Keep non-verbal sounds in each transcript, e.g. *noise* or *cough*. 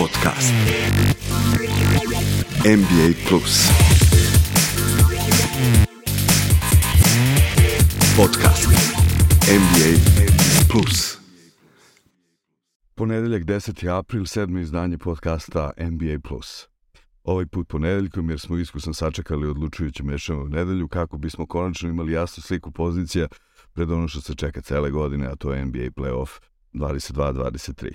Podcast. NBA Plus. Podcast. NBA Plus. Ponedeljak 10. april, sedmo izdanje podcasta NBA Plus. Ovaj put ponedeljkom jer smo iskusan sačekali odlučujuće mešanu nedelju kako bismo konačno imali jasnu sliku pozicija pred ono što se čeka cele godine, a to je NBA playoff 22-23.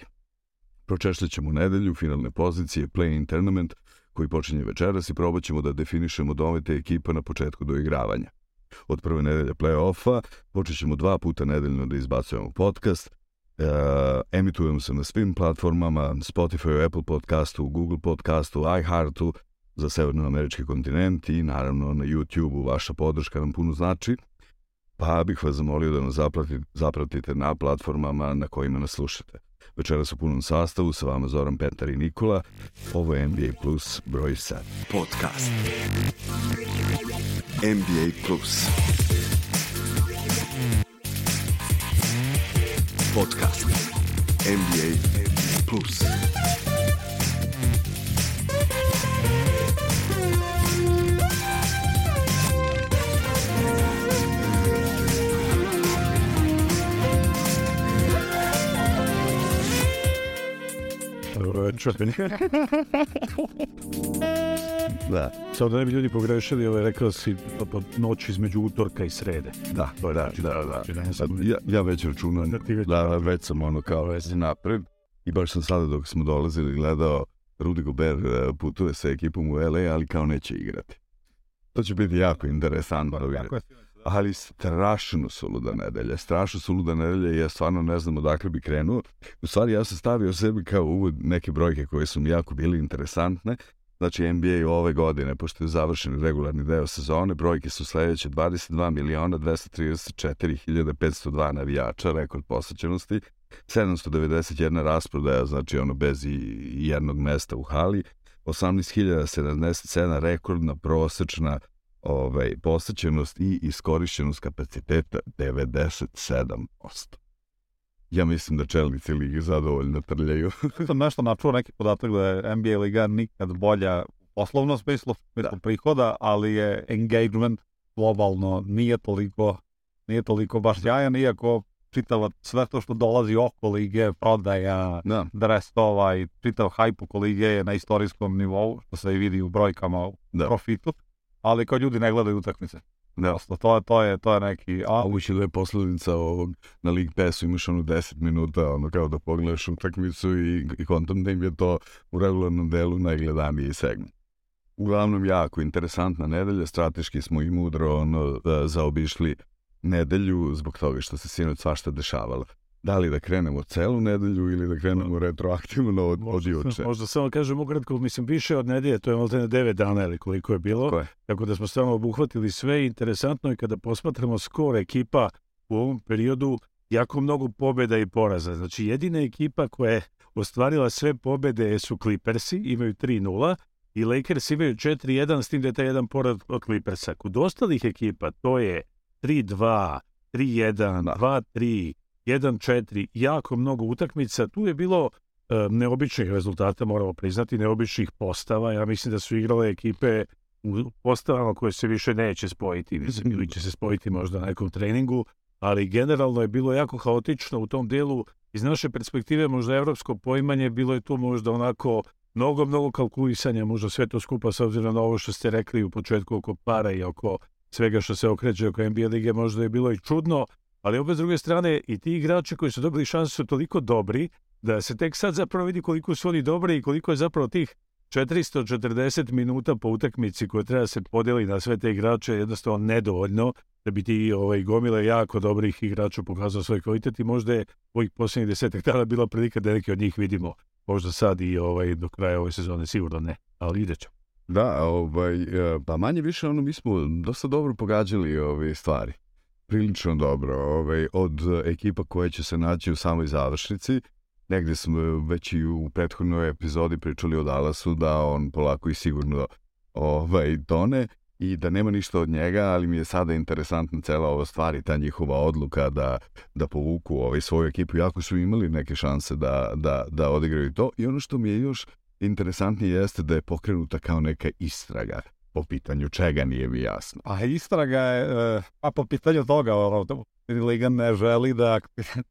Pročešljat ćemo nedelju, finalne pozicije, play-in tournament koji počinje večeras i probat ćemo da definišemo domete ekipa na početku doigravanja. Od prve nedelje play-offa počet ćemo dva puta nedeljno da izbacujemo podcast, Uh, emitujemo se na svim platformama, Spotify, Apple podcastu, Google podcastu, iHeartu za severnoamerički kontinent i naravno na YouTube-u. Vaša podrška nam puno znači, pa bih vas zamolio da nas zapratite, zapratite na platformama na kojima nas slušate. Večeras u punom sastavu sa vama Zoran Petar i Nikola. Ovo je NBA Plus broj 7. Podcast. NBA Plus. Podcast. NBA Plus. čupen. *laughs* da. Samo da ne bi ljudi pogrešili, ovaj, rekao si pa, pa, noć između utorka i srede. Da, to pa je da, znači, da, znači, da. Znači, ja, ja već računam, da, već... da, već sam ono kao već napred. I baš sam sada dok smo dolazili gledao Rudy Gobert e, putuje sa ekipom u LA, ali kao neće igrati. To će biti jako interesantno. Ba, ali strašno su luda nedelja. Strašno suluda nedelja i ja stvarno ne znam odakle bi krenuo. U stvari, ja sam stavio sebi kao uvod neke brojke koje su mi jako bile interesantne. Znači, NBA ove godine, pošto je završen regularni deo sezone, brojke su sledeće 22 miliona 234.502 navijača, rekord posjećenosti, 791 rasprodaja, znači ono bez i jednog mesta u hali, 18.077 rekordna prosečna ovaj, posjećenost i iskorišćenost kapaciteta 97%. Ja mislim da čelnici ligi zadovoljno trljaju. *laughs* Sam nešto načuo neki podatak da je NBA liga nikad bolja u poslovnom smislu, smislu da. prihoda, ali je engagement globalno nije toliko, nije toliko baš da. sjajan, iako čitava sve to što dolazi oko lige, prodaja, da. drestova i čitav hajp oko lige je na istorijskom nivou, što se i vidi u brojkama u da. profitu ali kao ljudi ne gledaju utakmice. Da. to, to, je, to je neki... A, a ući da je posledica ovog, na League Passu imaš ono 10 minuta, ono kao da pogledaš utakmicu i, i kontam da im je to u regularnom delu najgledaniji segment. Uglavnom jako interesantna nedelja, strateški smo i mudro ono, e, zaobišli nedelju zbog toga što se sinoć svašta dešavalo da li da krenemo celu nedelju ili da krenemo retroaktivno od, od juče. Možda samo kažem ukratko, mislim, više od nedelje, to je možda ne 9 dana ili koliko je bilo, tako, je. tako da smo stvarno obuhvatili sve. Interesantno je kada posmatramo skor ekipa u ovom periodu, jako mnogo pobeda i poraza. Znači, jedina ekipa koja je ostvarila sve pobede su Clippersi, imaju 3-0, i Lakers imaju 4-1, s tim da je taj jedan porad od Clippersa. Kod ostalih ekipa to je 3-2, 3-1, 2-3, 1-4, jako mnogo utakmica. Tu je bilo e, neobičnih rezultata, moramo priznati, neobičnih postava. Ja mislim da su igrale ekipe u postavama koje se više neće spojiti. Mislim, ili će se spojiti možda na nekom treningu, ali generalno je bilo jako haotično u tom delu. Iz naše perspektive možda evropsko poimanje bilo je tu možda onako mnogo, mnogo kalkulisanja, možda sve to skupa s obzirom na ovo što ste rekli u početku oko para i oko svega što se okreće oko NBA lige, možda je bilo i čudno, ali opet s druge strane i ti igrači koji su dobili šansu su toliko dobri da se tek sad zapravo vidi koliko su oni dobri i koliko je zapravo tih 440 minuta po utakmici koje treba se podeli na sve te igrače jednostavno nedovoljno da bi ti ovaj, gomile jako dobrih igrača pokazao svoj kvalitet i možda je ovih posljednjih desetak dana bila prilika da neke od njih vidimo. Možda sad i ovaj, do kraja ove sezone sigurno ne, ali ide ćemo. Da, ovaj, e, pa manje više ono, mi smo dosta dobro pogađali ove ovaj, stvari prilično dobro ovaj, od ekipa koja će se naći u samoj završnici. Negde smo već i u prethodnoj epizodi pričali o Dallasu da on polako i sigurno ovaj, tone i da nema ništa od njega, ali mi je sada interesantna cela ova stvar i ta njihova odluka da, da povuku ovaj, svoju ekipu, jako su imali neke šanse da, da, da odigraju to. I ono što mi je još interesantnije jeste da je pokrenuta kao neka istraga po pitanju čega nije mi jasno. Pa istraga je, e, pa po pitanju toga, ono, Liga ne želi da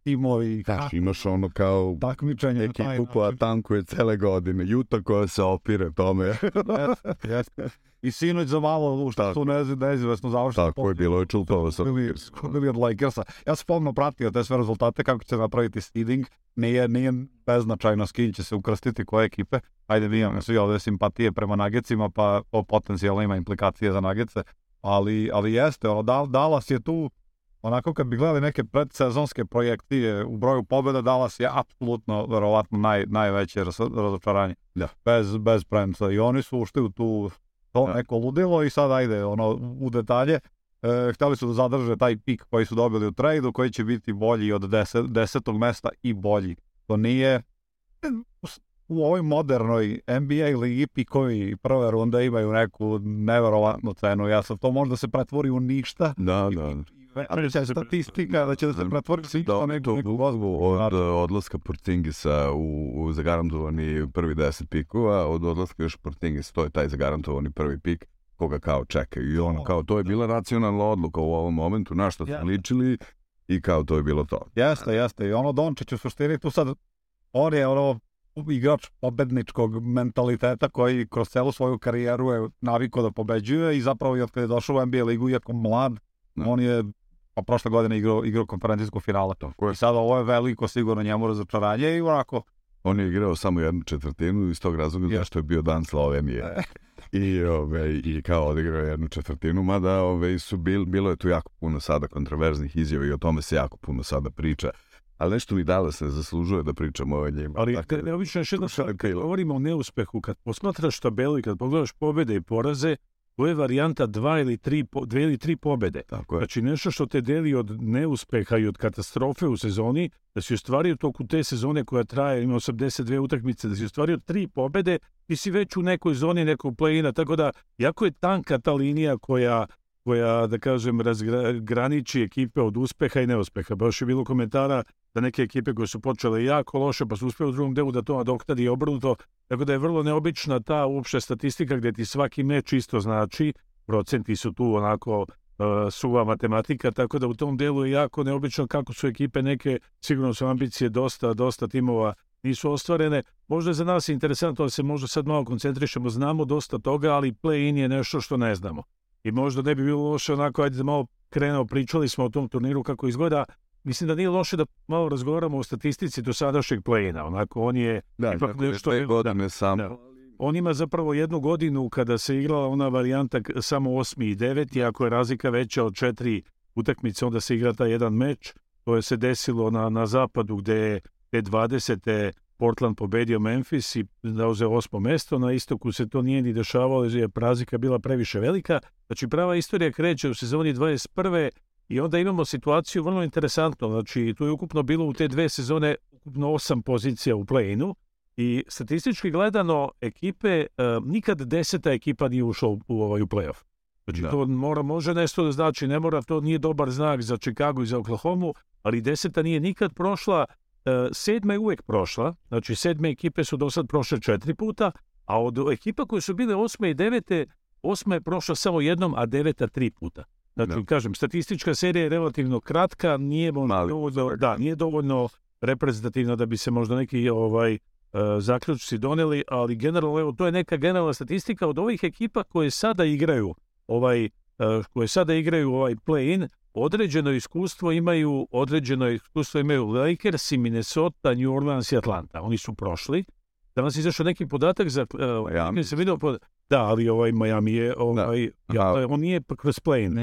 timovi... Da, imaš ono kao Takmičanje takmičenje ekipu koja tankuje cele godine, juta koja se opire tome. yes, yes. I sinoć za malo, što su ne, neizvesno završeno. Tako je bilo, je čulpalo da sa Irskom. Bili od Lakersa. Ja sam pomno pratio te sve rezultate, kako će napraviti seeding. Nije, nije beznačajno s će se ukrstiti koje ekipe. Ajde, mi imamo svi ovde simpatije prema nagecima, pa o potencijalno ima implikacije za nagece. Ali, ali jeste, ono, Dallas je tu, onako kad bi gledali neke predsezonske projekcije u broju pobjeda, Dallas je apsolutno, verovatno, naj, najveće razočaranje. Da. Bez, bez premca. I oni su ušli u tu to da. neko ludilo i sad ajde ono, u detalje. E, hteli su da zadrže taj pik koji su dobili u tradu, koji će biti bolji od deset, desetog mesta i bolji. To nije e, u ovoj modernoj NBA ligi pikovi prve runde imaju neku neverovatnu cenu. Ja sam to možda se pretvori u ništa. Da, da. A će statistika da će da se da. pretvori se isto nego neku vozbu. Od eh, odlaska Portingisa u, u zagarantovani prvi 10 pikova, od odlaska još Portingisa, to je taj zagarantovani prvi pik koga kao čekaju. I ono, da. kao to je bila racionalna odluka u ovom momentu, na što smo yeah. ličili i kao to je bilo to. Jeste, jeste. I ono Dončić u suštini tu sad, on je ono igrač pobedničkog mentaliteta koji kroz celu svoju karijeru je navikao da pobeđuje i zapravo i od kada je došao u NBA ligu, iako mlad, ne. Da. on je pa prošle godine igrao, igrao konferencijskog finala. to. je. I sad ovo je veliko sigurno njemu razočaranje i onako... On je igrao samo jednu četvrtinu iz tog razloga ja. zašto je bio dan Slovenije. E. I, ove, I kao odigrao jednu četvrtinu, mada ove, su bil, bilo je tu jako puno sada kontroverznih izjava i o tome se jako puno sada priča. Ali nešto mi dala se zaslužuje da pričamo o njima. Ali dakle, ne, obično još jedna kad govorimo o neuspehu, kad posmatraš tabelu i kad pogledaš pobjede i poraze, To je varijanta dva ili tri, dve ili tri pobede. Tako je. Znači nešto što te deli od neuspeha i od katastrofe u sezoni, da si ostvario toku te sezone koja traje, ima 82 utakmice, da si ostvario tri pobede, ti si već u nekoj zoni nekog play-ina, tako da jako je tanka ta linija koja koja, da kažem, razgraniči ekipe od uspeha i neuspeha. Baš je bilo komentara da neke ekipe koje su počele jako loše, pa su uspjeli u drugom delu da to adoktadi i obrnuto, Tako da je vrlo neobična ta uopšte statistika gde ti svaki meč isto znači, procenti su tu onako uh, suva matematika, tako da u tom delu je jako neobično kako su ekipe neke, sigurno su ambicije dosta, dosta timova nisu ostvarene. Možda je za nas interesantno da se možda sad malo koncentrišemo, znamo dosta toga, ali play-in je nešto što ne znamo. I možda ne bi bilo loše onako, ajde da malo krenuo, pričali smo o tom turniru kako izgleda, mislim da nije loše da malo razgovaramo o statistici do sadašnjeg play-ina. Onako, on je da, ipak nešto... Je, godine da, samo. Da. On ima zapravo jednu godinu kada se igrala ona varijanta samo osmi i deveti, ako je razlika veća od četiri utakmice, onda se igra taj jedan meč. To je se desilo na, na zapadu gde je te 20. Portland pobedio Memphis i zauzeo osmo mesto. Na istoku se to nije ni dešavalo jer je prazika bila previše velika. Znači, prava istorija kreće u sezoni 21. I onda imamo situaciju vrlo interesantno, znači tu je ukupno bilo u te dve sezone ukupno osam pozicija u play i statistički gledano ekipe, e, nikad deseta ekipa nije ušla u, u, ovaj, u play-off. Znači da. to mora, može nešto da znači, ne mora, to nije dobar znak za Chicago i za Oklahoma, ali deseta nije nikad prošla, e, sedma je uvek prošla, znači sedme ekipe su do sad prošle četiri puta, a od ekipa koje su bile osme i devete, osma je prošla samo jednom, a deveta tri puta. Dakle, da. da. kažem, statistička serija je relativno kratka, nije, Mali, dovoljno, da, nije dovoljno reprezentativna da bi se možda neki ovaj e, zaključci doneli, ali generalno, evo, to je neka generalna statistika od ovih ekipa koje sada igraju ovaj, e, koje sada igraju ovaj play-in, određeno iskustvo imaju određeno iskustvo imaju Lakers Minnesota, New Orleans i Atlanta. Oni su prošli. Danas izašao neki podatak za e, pa ja, uh, ja, sam video pod, Da, ali ovaj Miami je, da. ovaj, da. ja, on nije kroz play-in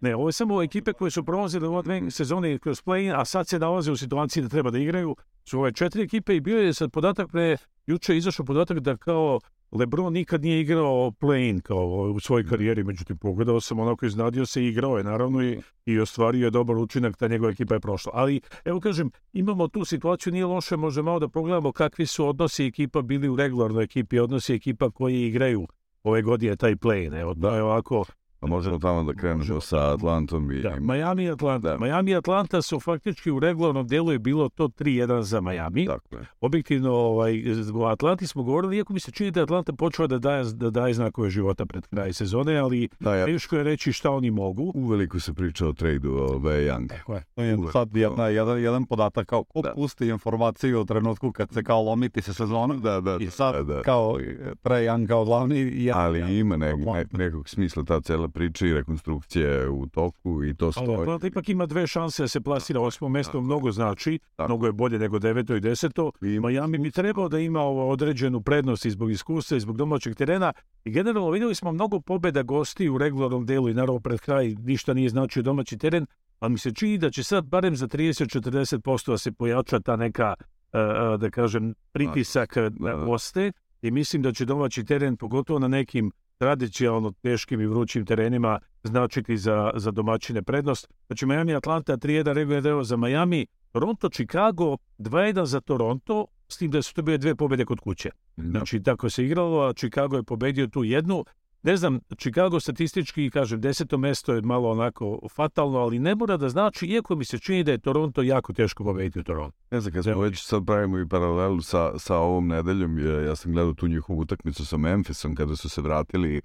Ne, ovo je samo ekipe koje su prolazile ove dve sezone kroz play-in, a sad se nalaze u situaciji da treba da igraju. Su ove četiri ekipe i bio je sad podatak pre, juče je izašao podatak da kao Lebron nikad nije igrao play-in kao u svojoj mhm. karijeri, međutim pogledao sam onako iznadio se i igrao je naravno i, i ostvario je dobar učinak, ta njegova ekipa je prošla. Ali evo kažem, imamo tu situaciju, nije loše, možda malo da pogledamo kakvi su odnosi ekipa bili u regularnoj ekipi, odnosi ekipa koji igraju ove godine taj play-in. Evo, da je ovako A možemo tamo da krenemo sa Atlantom i... Da, Miami i Atlanta. Da. Miami i Atlanta su faktički u regularnom delu je bilo to 3-1 za Miami. Dakle. Objektivno, ovaj, o Atlanti smo govorili, iako mi se čini da Atlanta počela da daje, da daje znakove života pred kraj sezone, ali da, ja. teško je reći šta oni mogu. Uveliko se priča o tradu ove Young. Tako je. Sad jedna, jedan, jedan podatak, kao ko da. pusti informaciju u trenutku kad se kao lomiti se sezona, da, da, i sad da, da. kao Trae Young kao glavni... Ja, ali ima nek, nek, nekog smisla ta cela priče i rekonstrukcije u toku i to stoji. Ali Atlanta ipak ima dve šanse da se plasira osmo mesto, mnogo znači, tako. mnogo je bolje nego deveto i deseto. I Miami bi trebao da ima ovo određenu prednost i zbog iskustva i zbog domaćeg terena. I generalno videli smo mnogo pobeda gosti u regularnom delu i naravno pred kraj ništa nije značio domaći teren, ali mi se čini da će sad barem za 30-40% da se pojača ta neka, e, e, da kažem, pritisak da da. goste i mislim da će domaći teren, pogotovo na nekim tradicionalno teškim i vrućim terenima značiti za, za domaćine prednost. Znači Miami Atlanta 3-1 regularno za Miami, Toronto Chicago 2-1 za Toronto, s tim da su to bile dve pobede kod kuće. Da. Znači tako se igralo, a Chicago je pobedio tu jednu, ne znam, Chicago statistički, kažem, deseto mesto je malo onako fatalno, ali ne mora da znači, iako mi se čini da je Toronto jako teško pobediti u Toronto. Ne znam, kad smo već sad pravimo i paralelu sa, sa ovom nedeljom, ja, ja sam gledao tu njihovu utakmicu sa Memphisom kada su se vratili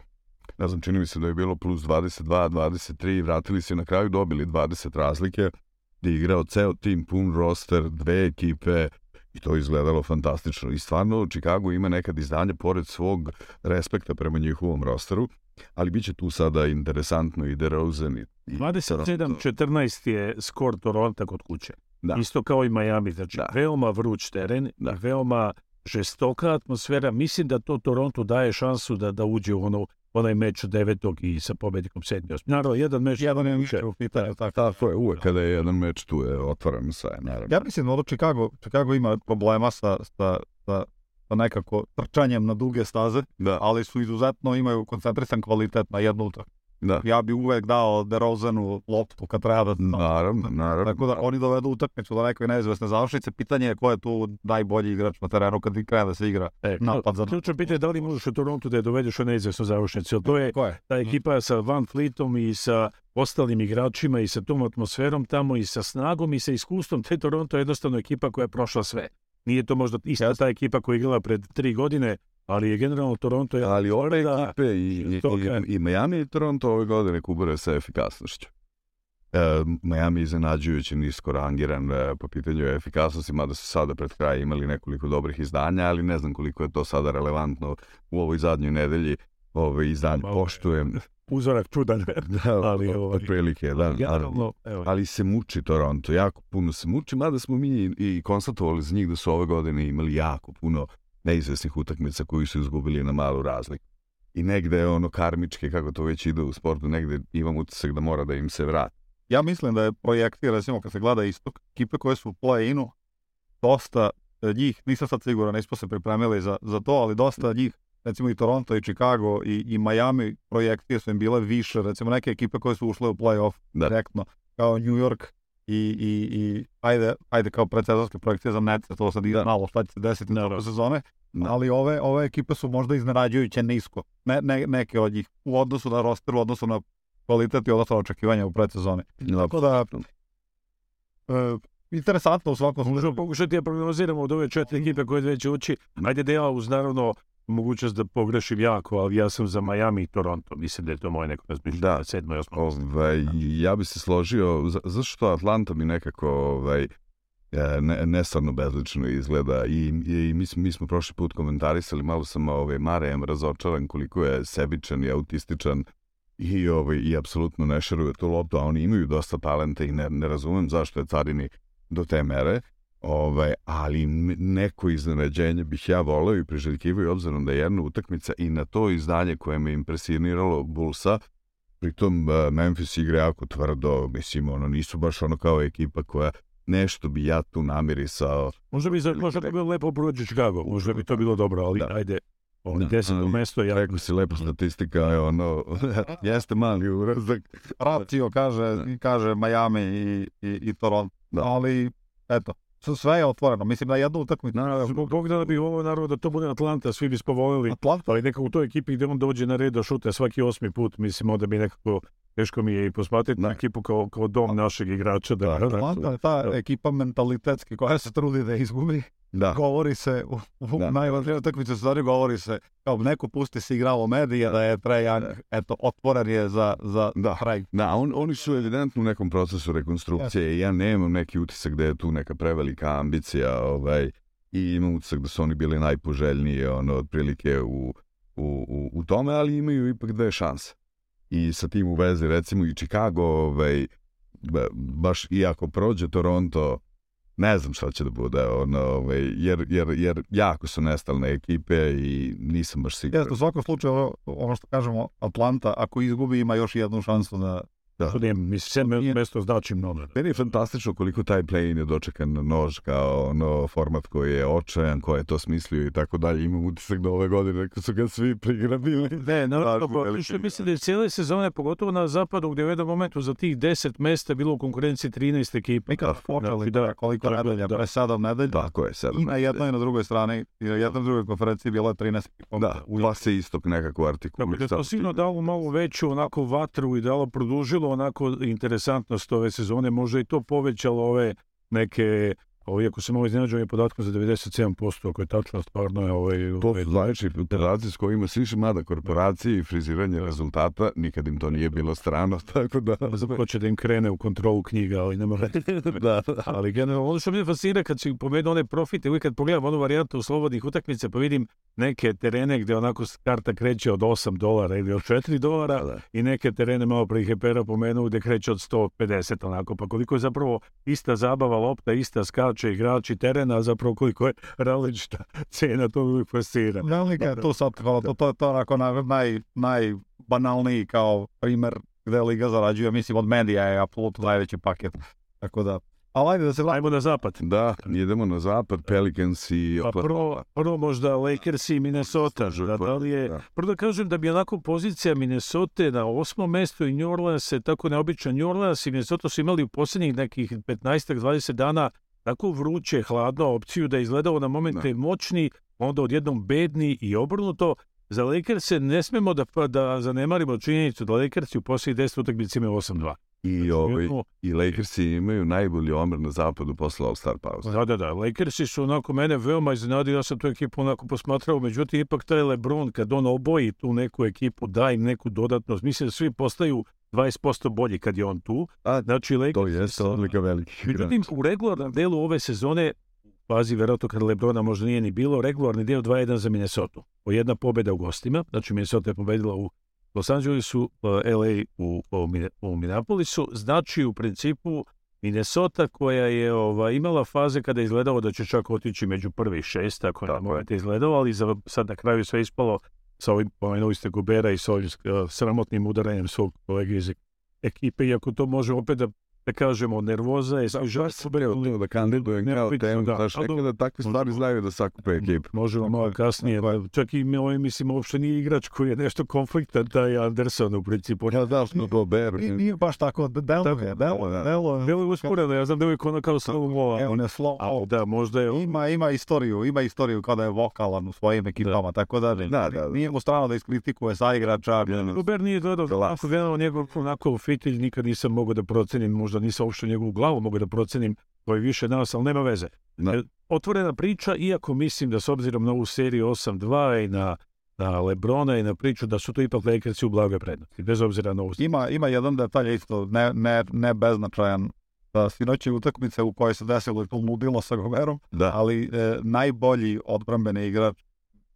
ne znam, čini mi se da je bilo plus 22, 23, vratili se na kraju, dobili 20 razlike, gde je igrao ceo tim, pun roster, dve ekipe, I to izgledalo fantastično. I stvarno, Chicago ima nekad izdanje pored svog respekta prema njihovom rosteru, ali bit će tu sada interesantno i DeRozan. I, 27-14 je skor Toronto kod kuće. Da. Isto kao i Miami, znači da. veoma vruć teren, da. veoma žestoka atmosfera. Mislim da to Toronto daje šansu da, da uđe u ono onaj meč devetog i sa pobednikom sedmi osmi. Naravno, jedan meč... Jedan je meč u pitanju, tako. Tako je, uvek kada je jedan meč tu je otvoren sve, naravno. Ja mislim, da ono, Chicago, Chicago ima problema sa, sa, sa, sa nekako trčanjem na duge staze, da. ali su izuzetno imaju koncentrisan kvalitet na jednu utakmicu. Da. Ja bi uvek dao DeRozanu loptu kad treba da... Naravno, naravno. Tako da oni dovedu utakmicu do neke neizvesne završnice. Pitanje je ko je tu najbolji igrač na terenu kad krene da se igra e, napad za... Ključno pitanje je da li možeš u Torontu da je dovedeš u neizvesnu završnicu. To je, e, je ta hm. ekipa sa Van Fleetom i sa ostalim igračima i sa tom atmosferom tamo i sa snagom i sa iskustvom. Te Toronto je jednostavno ekipa koja je prošla sve. Nije to možda ista ta ekipa koja je igrala pred tri godine Ali je generalno Toronto... Je ali ove da. ekipe i, i, i, i Miami i Toronto ove godine kubore sa efikasnošću. E, Miami iznenađujuće nisko rangiran e, po pitanju efikasnosti, mada su sada pred kraj imali nekoliko dobrih izdanja, ali ne znam koliko je to sada relevantno u ovoj zadnjoj nedelji ove ovaj izdanje. Ba, Poštujem. Uzorak čudan, *laughs* da, *laughs* ovaj, da, ali ovo, prilike, da, generalno, ali, ali se muči Toronto, jako puno se muči, mada smo mi i, i konstatovali za njih da su ove godine imali jako puno neizvesnih utakmica koju su izgubili na malu razliku. I negde je ono karmičke, kako to već ide u sportu, negde imam utisak da mora da im se vrati. Ja mislim da je projekcija, pa recimo kad se gleda istok, ekipe koje su u play-inu, dosta e, njih, nisam sad siguran, nismo se pripremili za, za to, ali dosta njih, recimo i Toronto i Chicago i, i Miami projekcije su im bile više, recimo neke ekipe koje su ušle u play-off da. direktno, kao New York, i, i, i ajde, ajde kao predsezonske projekcije za Netsa, to sad ide malo šta će se desiti na sezone, no. Da. ali ove, ove ekipe su možda iznenađujuće nisko, ne, ne, neke od njih, u odnosu na roster, u odnosu na kvalitet i odnosno očekivanja u predsezoni. Tako da, e, interesantno u svakom slučaju. Pokušati da prognoziramo od ove četiri ekipe koje već uči. Ajde dela uz naravno mogućnost da pogrešim jako, ali ja sam za Miami i Toronto. Mislim da je to moje neko razmišljanje. Da, sedmo i osmo. Ovaj, ja bi se složio, zašto Atlanta mi nekako ovaj, e, ne, nestvarno bezlično izgleda i, i mi, smo, mi smo prošli put komentarisali, malo sam ovaj, Marejem razočaran koliko je sebičan i autističan i, ovaj, i apsolutno ne šeruje tu loptu, a oni imaju dosta talenta i ne, ne razumem zašto je Carini do te mere. Ovaj, ali neko iznenađenje bih ja voleo i priželjkivao i obzirom da je jedna utakmica i na to izdanje koje me impresioniralo Bulsa, pritom e, Memphis igra jako tvrdo, mislim, ono, nisu baš ono kao ekipa koja nešto bi ja tu namirisao. Možda bi, za, možda bi bilo lepo prođe Chicago, možda bi to bilo dobro, ali da. ajde, on da, deseto mesto, ja... Rekao si lepo da. statistika, je ono, *laughs* jeste mali urazak. Ratio kaže, da. kaže Miami i, i, i Toronto, da. ali eto, sve je otvoreno. Mislim da je jednu utakmicu... Naravno, zbog Bogdana bi ovo, naravno, da to bude Atlanta, svi bi spovolili. Atlanta? Ali nekako u toj ekipi gde on dođe na red da šute svaki osmi put, mislim, onda bi nekako... Teško mi je i posmatrati na ekipu kao, kao dom našeg igrača. Da, da, da. Atlanta je ta da. ekipa mentalitetski koja se trudi da izgubi. Da. Govori se, u, u da. najvažnijoj utakmici stvari govori se, kao neko pusti se igralo medije da je prejak, da. eto, otvoren je za, za da. Preg. Da, on, oni su evidentno u nekom procesu rekonstrukcije yes. ja nemam neki utisak da je tu neka prevelika ambicija, ovaj, i imam utisak da su oni bili najpoželjniji, ono, otprilike u, u, u, u tome, ali imaju ipak dve šanse. I sa tim u vezi, recimo, i Chicago, ovaj, baš iako prođe Toronto, ne znam šta će da bude, ono, ovaj, jer, jer, jer jako su nestalne ekipe i nisam baš siguran. Jeste, u svakom slučaju, ono što kažemo, Atlanta, ako izgubi, ima još jednu šansu na da Da. To nije, mislim, sve mesto znači mnogo. Da. Meni je fantastično koliko taj play-in je dočekan na nož kao ono format koji je očajan, ko je to smislio i tako dalje. Imam utisak da ove godine su ga svi prigrabili. Ne, naravno, što mislim da je cijele sezone, pogotovo na zapadu, gdje u jednom momentu za tih 10 mesta bilo u konkurenciji 13 ekipa. Nikad počeli znači, da, da, koliko da, da, nedelja, da. pre sedam nedelja. Tako je, sedam. I na jednoj i na drugoj strani, i na jednoj drugoj konferenciji bilo je 13 ekipa. Da, pa se istok nekako artikulio. Da, to sigurno dalo malo veću onako vatru i dalo produžilo onako interesantnost ove sezone, možda i to povećalo ove neke Ovo, iako sam ovo iznenađen je podatkom za 97%, ako je tačno, stvarno je ovaj... To su zvanični podaci s kojima svi mada korporacije i friziranje rezultata, nikad im to nije bilo strano, *laughs* tako da... Pa zapravo ovaj- će da im krene u kontrolu knjiga, ali ovaj, ne mora... *laughs* da, ali generalno, ono što mi fascina kad si pomenuo one profite, uvijek kad pogledam onu varijantu slobodnih utakmica, pa vidim neke terene gde onako karta kreće od 8 dolara ili od 4 dolara da, da. i neke terene malo pre Hepera pomenuo gde kreće od 150, onako, pa koliko je zapravo ista zabava lopta, ista skač plaće igrači terena, zapravo koliko je različita cena to uvijek fascira. Velika da, da. to sad, hvala, da. to, to, to onako na, naj, najbanalniji kao primer gde Liga zarađuje, mislim od medija je apsolutno najveći paket. Tako da, ali ajde da se vratimo. na zapad. Da, idemo na zapad, Pelicans i... Pa prvo, prvo možda Lakers i Minnesota. Da, da li je, da. Prvo da kažem da bi onako pozicija Minnesota na osmom mestu i New Orleans je tako neobičan. New Orleans i Minnesota su imali u posljednjih nekih 15-20 dana tako vruće, hladno opciju da je izgledao na momente da. moćni, onda odjednom bedni i obrnuto. Za Lakers ne smemo da, pa, da zanemarimo činjenicu da Lakersi u posljednjih 10 utakmica imaju 8-2. I, znači, ovaj, I Lakersi imaju najbolji omer na zapadu posle All-Star pauze. Da, da, da. Lakersi su onako mene veoma iznenadio, ja sam tu ekipu onako posmatrao, međutim ipak taj Lebron kad on oboji tu neku ekipu, daj im neku dodatnost, mislim da svi postaju 20% bolji kad je on tu. A, znači, Lakers, to je odlika velikih Međutim, u regularnom delu ove sezone, bazi verovatno kad Lebrona možda nije ni bilo, regularni deo 2-1 za Minnesota. Po jedna pobeda u gostima, znači Minnesota je pobedila u Los Angelesu, eh, LA u, u, u Minneapolisu, znači u principu Minnesota koja je ova, imala faze kada je izgledalo da će čak otići među prvi i šest, ako ne možete izgledalo, ali za, sad na kraju sve ispalo sa ovim pomenuli ste Gobera i sa ovim e, sramotnim udaranjem svog kolege iz ekipe, iako to može opet da da kažemo, nervoza je... Da, Sam da žar se bre da kandidujem kao temu, da, znaš, nekada takve stvari znaju da sakupe ekipu. Možemo malo kasnije, pa, čak i ovaj, mislim, uopšte nije igrač koji je nešto konfliktan, taj Anderson u principu. Ja da, što to ber. I, nije baš tako, delo je, delo je. Delo je usporeno, ja znam da je uvijek ono kao e, slow mo. Evo, ne slow mo. Da, možda je... Ima, ima istoriju, ima istoriju kada je vokalan u svojim ekipama, tako da, da, da, nije mu strano da iskritikuje sa igrača. Robert nije gledao, onako, njegov onako fitilj, nikad nisam mogao da procenim, možda nisam uopšte njegovu glavu mogu da procenim koji više danas, ali nema veze. Da. E, otvorena priča, iako mislim da s obzirom na ovu seriju 8-2 i na na Lebrona i na priču da su to ipak Lakersi u blagoj prednosti, bez obzira na ovo. Ima, ima jedan detalj isto, ne, ne, ne beznačajan, da sinoć je utakmica u kojoj se desilo ludilo sa Gomerom, da. ali e, najbolji odbrambeni igrač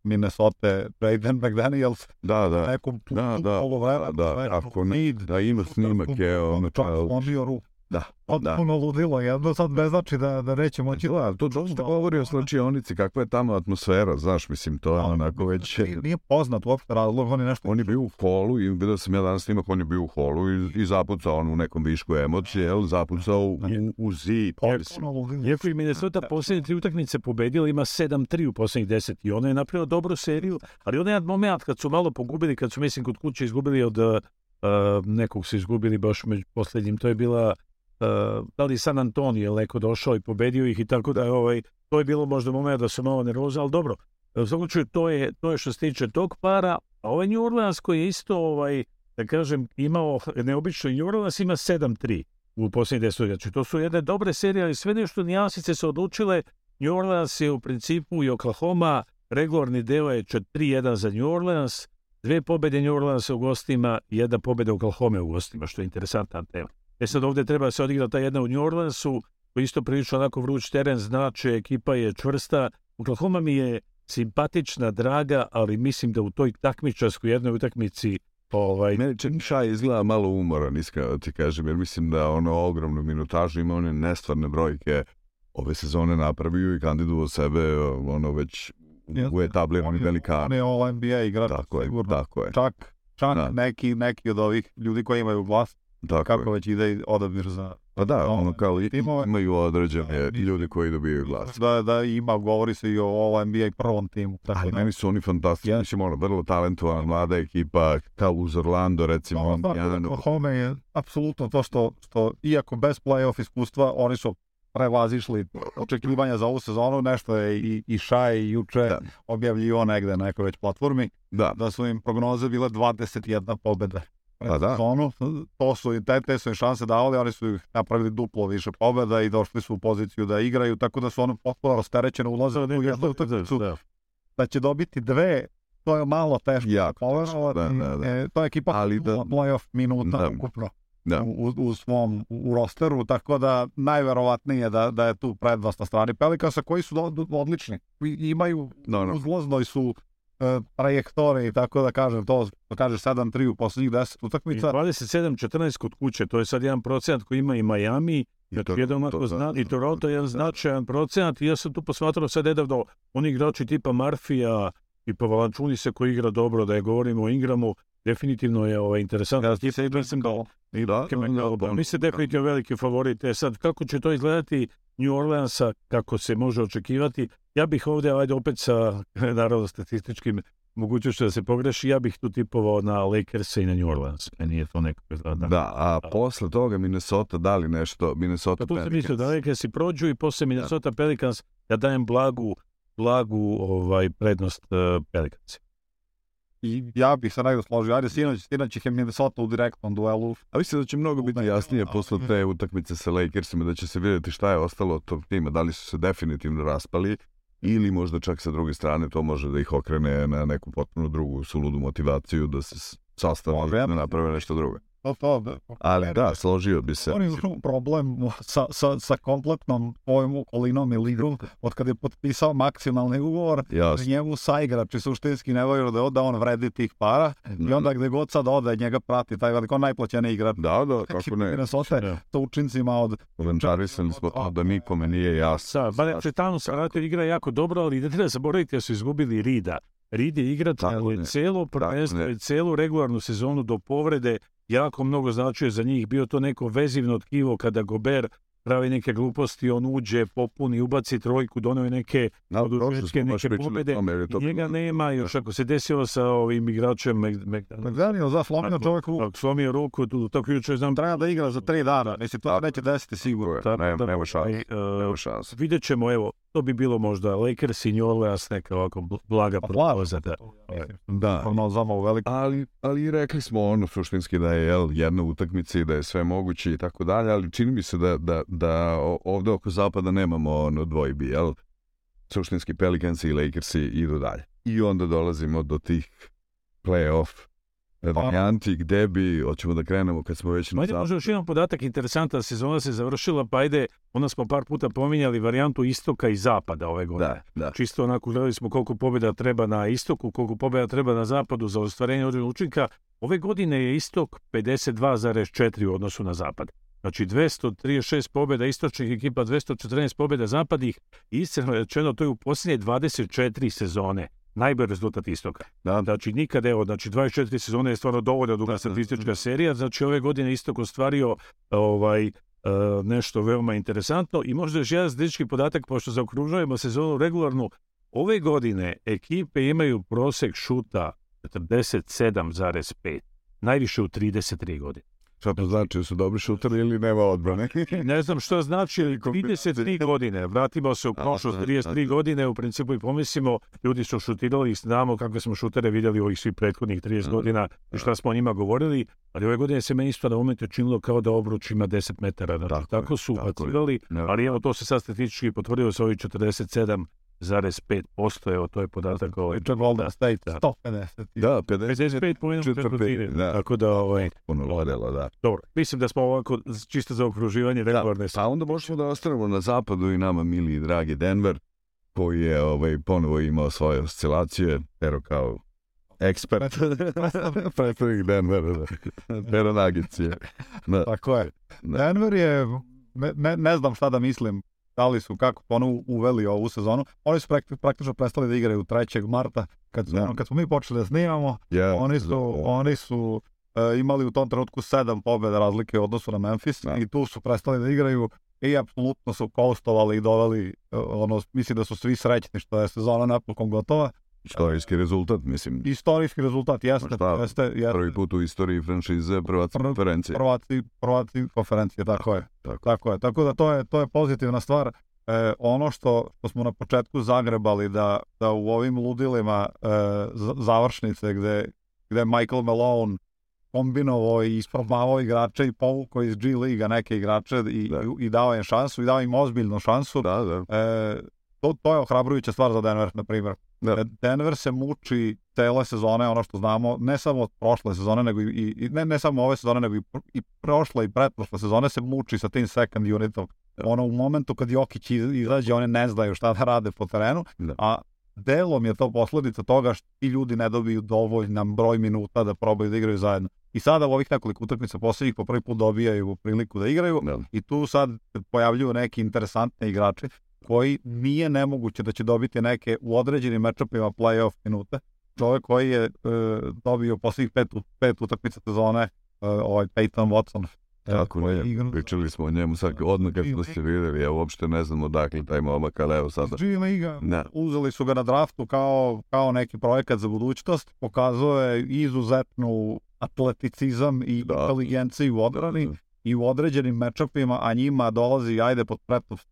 Minnesota, Braden da McDaniels, da, da, nekom tu, da, da, ovo vremena, da, da, ako ne, da ima snimak je, ono, čak slomio ruku. Da. Potpuno pa da. ludilo jedno, sad ne znači da, da neće moći... E, da, to dosta govori o slučionici, kakva je tamo atmosfera, znaš, mislim, to je da, onako već... Nije poznat uopšte razlog, oni nešto... On je bio u holu, i gledao sam ja danas snimak, on je bio u holu i, i zapucao on u nekom višku emocije, jel, zapucao u, u, da. u zid. Potpuno pa ludilo. Iako je Minnesota posljednje tri utakmice pobedila, ima 7-3 u posljednjih 10 i ona je napravila dobru seriju, ali onaj jedan moment kad su malo pogubili, kad su, mislim, kod kuće izgubili od Uh, nekog su izgubili baš među poslednjim, to je bila uh, da li San Antonio leko došao i pobedio ih i tako da ovaj, to je bilo možda moment da se malo nervoza, ali dobro. U svakom slučaju, to je, to je što se tiče tog para. A ovaj New Orleans koji je isto, ovaj, da kažem, imao neobično New Orleans ima 7-3 u posljednjih Znači, To su jedne dobre serije, ali sve nešto nijansice se odlučile. New Orleans je u principu i Oklahoma, regularni deo je 4 1 za New Orleans, dve pobede New Orleans u gostima, jedna pobeda Oklahoma u gostima, što je interesantna tema. E sad ovde treba se odigra ta jedna u New Orleansu, koji isto prilično onako vruć teren, znači ekipa je čvrsta. Oklahoma mi je simpatična, draga, ali mislim da u toj takmičarskoj jednoj utakmici Ovaj... Meni čak Šaj izgleda malo umoran, iskreno da ti kažem, jer mislim da ono ogromnu minutažu ima one nestvarne brojke ove sezone napravio i kandidovao sebe ono već ja, u etablirani velikan. On je all NBA igrač, tako sigurno. Je, tako je. Čak, čak da. neki, neki od ovih ljudi koji imaju vlast Dakle. Kako već ide odabir za... Pa da, ono kao timove. imaju određene da, ljudi koji dobijaju glas. Da, da, ima, govori se i o ovom NBA prvom timu. Tako Ali da. meni su oni fantastični, ja. mislim, ono, vrlo talentovana mlada ekipa, kao uz Orlando, recimo. Da, on, da, jedan... Da, Oklahoma je apsolutno to što, što, iako bez playoff iskustva, oni su prevazišli očekivanja za ovu sezonu, nešto je i, i Šaj juče da. objavljivo negde na nekoj već platformi, da. da su im prognoze bile 21 pobjeda. Pa da? Sezonu. To su, te, te su šanse davali, oni su ih napravili duplo više pobeda i došli su u poziciju da igraju, tako da su ono potpuno rasterećeno ulaze u jednu utakmicu. Da, da, da, da će dobiti dve, to je malo teško. Jako, da, da, da. E, to je ekipa Ali da, playoff minuta da, ukupno da. U, u, svom u rosteru, tako da najverovatnije da, da je tu prednost na strani Pelikansa koji su do, do, odlični. Imaju, no, no. uzloznoj su E, trajektoriji, tako da kažem, to da kažeš 7-3 u poslednjih 10 utakmica. 27-14 kod kuće, to je sad jedan procenat koji ima i Miami, I, znači to, jedan, to, da, zna, i da, da. Toronto je jedan značajan procenat i ja sam tu posmatrao sad nedavno oni igrači tipa Marfija i Pavalančuni se koji igra dobro, da je govorimo o Ingramu, Definitivno je ovaj, interesantno. Ja, ti se idem kao. Da, I da, da, da. Mi se definitivno veliki favorit. E sad, kako će to izgledati New Orleansa, kako se može očekivati, ja bih ovdje, ajde opet sa, *laughs* naravno, statističkim mogućnošću da se pogreši, ja bih tu tipovao na Lakers i na New Orleans. E nije to nekako zada. Da, da, a posle toga Minnesota dali nešto, Minnesota pa, tu Pelicans. Tu sam mislio da Lakers i prođu i posle da. Minnesota da. Pelicans ja dajem blagu, blagu ovaj, prednost uh, eh, Pelicans. I ja bih se najgore složio. Ajde, sinoć, sinoć ih je Minnesota u direktnom duelu. A mislim da će mnogo biti jasnije da. posle te mhm. utakmice sa Lakersima, da će se vidjeti šta je ostalo od tog tima. Da li su se definitivno raspali ili možda čak sa druge strane to može da ih okrene na neku potpuno drugu suludu motivaciju da se sastavno vreme naprave nešto drugo. Pa to, da. Pa ali da, složio bi se. Oni je problem sa, sa, sa kompletnom tvojom okolinom i ligom od kad je potpisao maksimalni ugovor, Jasne. Da njemu saigrači suštinski ne voju da, da on vredi tih para i onda gde god sad ode njega prati taj veliko najplaćeni igrač. Da, da, kako ne. Minnesota, da. to učincima od... Lenčari sam da nikome nije jasno. Da, ba, Tetanu se igra jako dobro, ali da ne treba zaboraviti da su izgubili Rida Rid je igrač, ali ne. celo prvenstvo i celu regularnu sezonu do povrede jako mnogo značio za njih. Bio to neko vezivno tkivo kada Gober pravi neke gluposti, on uđe, popuni, ubaci trojku, donio neke no, odužetke, neke pobede. To... Njega nema još da. ako se desilo sa ovim igračem McDaniel. za da, slomio čovjek ruku. Slomio ruku, tu, tako juče znam. Treba da igra za tri dana, mislim, to neće desiti sigurno. Nema da ovaj, šansa. E, vidjet ćemo, evo, To bi bilo možda Lakers i New Orleans neka ovako blaga pa prognoza. E, da, da. veliko. Ali, ali rekli smo ono suštinski da je jel, jedna utakmica i da je sve moguće i tako dalje, ali čini mi se da, da, da ovde oko zapada nemamo ono dvojbi, jel? Suštinski Pelicansi i Lakersi idu dalje. I onda dolazimo do tih play-off E, pa- varijanti, gde bi, hoćemo da krenemo kad smo već na zapadu. Možda još jedan podatak interesantan, sezona se završila, pa ajde, onda smo par puta pominjali varijantu istoka i zapada ove godine. Da, da. Čisto onako gledali smo koliko pobjeda treba na istoku, koliko pobjeda treba na zapadu za ostvarenje određenog učinka. Ove godine je istok 52,4 u odnosu na zapad. Znači 236 pobjeda istočnih ekipa, 214 pobjeda zapadnih. Iskreno rečeno, to je u posljednje 24 sezone najbolji rezultat istoka. Da. Znači, nikad, evo, znači 24 sezone je stvarno dovoljno duga da, da. statistička serija, znači ove godine istok ostvario ovaj, Uh, nešto veoma interesantno i možda još jedan statistički podatak, pošto zaokružujemo sezonu regularnu, ove godine ekipe imaju prosek šuta 47,5, najviše u 33 godine. Šta to znači, su dobri šuteri ili nema odbrane? *laughs* ne znam što znači 33 godine, vratimo se u prošlost 33 da, da, da. godine, u principu i pomislimo, ljudi su šutirali znamo kakve smo šutere vidjeli ovih svih prethodnih 30 godina i šta smo o njima govorili, ali ove godine se meni isto na momentu činilo kao da obruč ima 10 metara, znači tako, tako su bacivali, ali evo to se sad statistički potvrdilo sa ovih 47 55%, evo to je podatak ovaj. To je Golden ovaj, State, da. 150. Da, 55 po jednom četvrtini. Da. Tako da, ovo ovaj, je... Puno lorelo, da. Dobro, mislim da smo ovako čisto za okruživanje da, rekordne. Da, pa onda možemo da ostanemo na zapadu i nama mili i dragi Denver, koji je ovaj, ponovo imao svoje oscilacije, ero kao ekspert. *laughs* Predstavnik Denver, da. Pero Nagic je. Da. Tako je. Da. Denver je, ne, ne, ne znam šta da mislim, da li su kako ono uveli ovu sezonu. Oni su praktično prestali da igraju 3. marta kad, su, yeah. Da. kad smo mi počeli da snimamo. Yeah. Oni su, yeah. Da, da. oni su uh, imali u tom trenutku sedam pobjeda razlike u odnosu na Memphis yeah. i tu su prestali da igraju i apsolutno su koustovali i doveli, uh, ono, mislim da su svi srećni što je sezona napokon gotova. Istorijski rezultat, mislim. Istorijski rezultat, jeste. Šta, jeste, jeste. prvi put u istoriji franšize prva Prv, konferencije. Prva, prvaci konferencije, tako, je. Tako. tako. je. Tako da to je, to je pozitivna stvar. E, ono što, što smo na početku zagrebali da, da u ovim ludilima e, završnice gde, gde Michael Malone kombinovao i isprobavao igrače i povukao iz G liga neke igrače i, da. i, i dao im šansu i dao im ozbiljnu šansu. Da, da. E, to, to je ohrabrujuća stvar za Denver, na primjer. Da. E, Denver se muči cele sezone, ono što znamo, ne samo prošle sezone, nego i, i ne, ne samo ove sezone, nego i, i prošle i pretprošle sezone se muči sa tim second unitom. Da. Ono, u momentu kad Jokić izađe, one ne znaju šta da rade po terenu, da. a delom je to posledica toga što ti ljudi ne dobiju dovoljan broj minuta da probaju da igraju zajedno. I sada u ovih nekoliko utakmica poslednjih po prvi put dobijaju priliku da igraju da. i tu sad pojavljuju neki interesantni igrači koji nije nemoguće da će dobiti neke u određenim matchupima playoff minute. Čovek koji je e, dobio poslednjih pet, pet utakmica sezone, e, ovaj Peyton Watson. E, Tako je, igra... pričali smo o njemu sad, odmah kad smo se videli, ja uopšte ne znam odakle taj momak, ali evo sada. G Liga, da. uzeli su ga na draftu kao, kao neki projekat za budućnost, pokazuje izuzetnu atleticizam i da. inteligenciju u odbrani. Da i u određenim matchupima, a njima dolazi, ajde, pod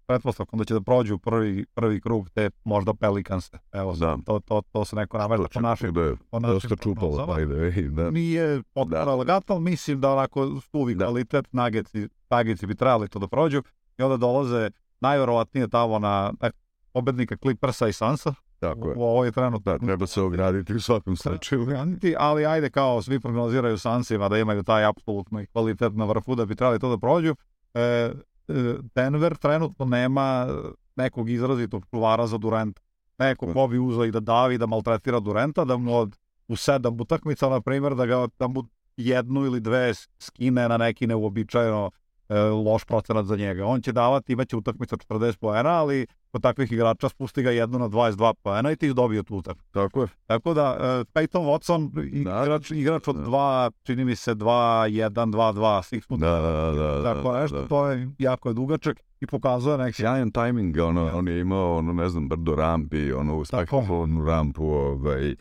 pretpostavkom da će da prođu prvi, prvi krug te možda Pelikanse. Evo, da. to, to, to se neko namerilo po našim, da je, po našim dosta čupalo, ajde, da. Nije da. potpuno da. legatal, mislim da onako uvijek da. kvalitet, nagici, nagici bi trebali to da prođu i onda dolaze najverovatnije tamo na, na pobednika Clippersa i Sansa, Tako je. Ovo je trenutno. Da, treba se ograditi u svakom slučaju. Ograditi, ali ajde kao svi prognoziraju Sansima da imaju taj apsolutni kvalitet na vrhu da bi trebali to da prođu. E, e Denver trenutno nema nekog izrazitog čuvara za Durenta. Neko ko bi uzeo i da davi, da maltretira Durenta, da mu od, u sedam utakmica, na primjer, da, ga, da mu jednu ili dve skine na neki neuobičajeno e, loš procenat za njega. On će davati, imaće utakmica 40 poena, ali kod takvih igrača spusti ga jedno na 22 poena i ti ih dobio tu utak. Tako je. Tako da, uh, Peyton Watson, igrač, da, igrač od 2, čini mi se 2, 1, 2, 2, 6 puta. Da, da, da. tako da, nešto, da. to je jako je dugačak i pokazuje neki... Sjajan tajming, ono, ja. on je imao, ono, ne znam, brdo rampi, ono, spektakularnu rampu, ovaj,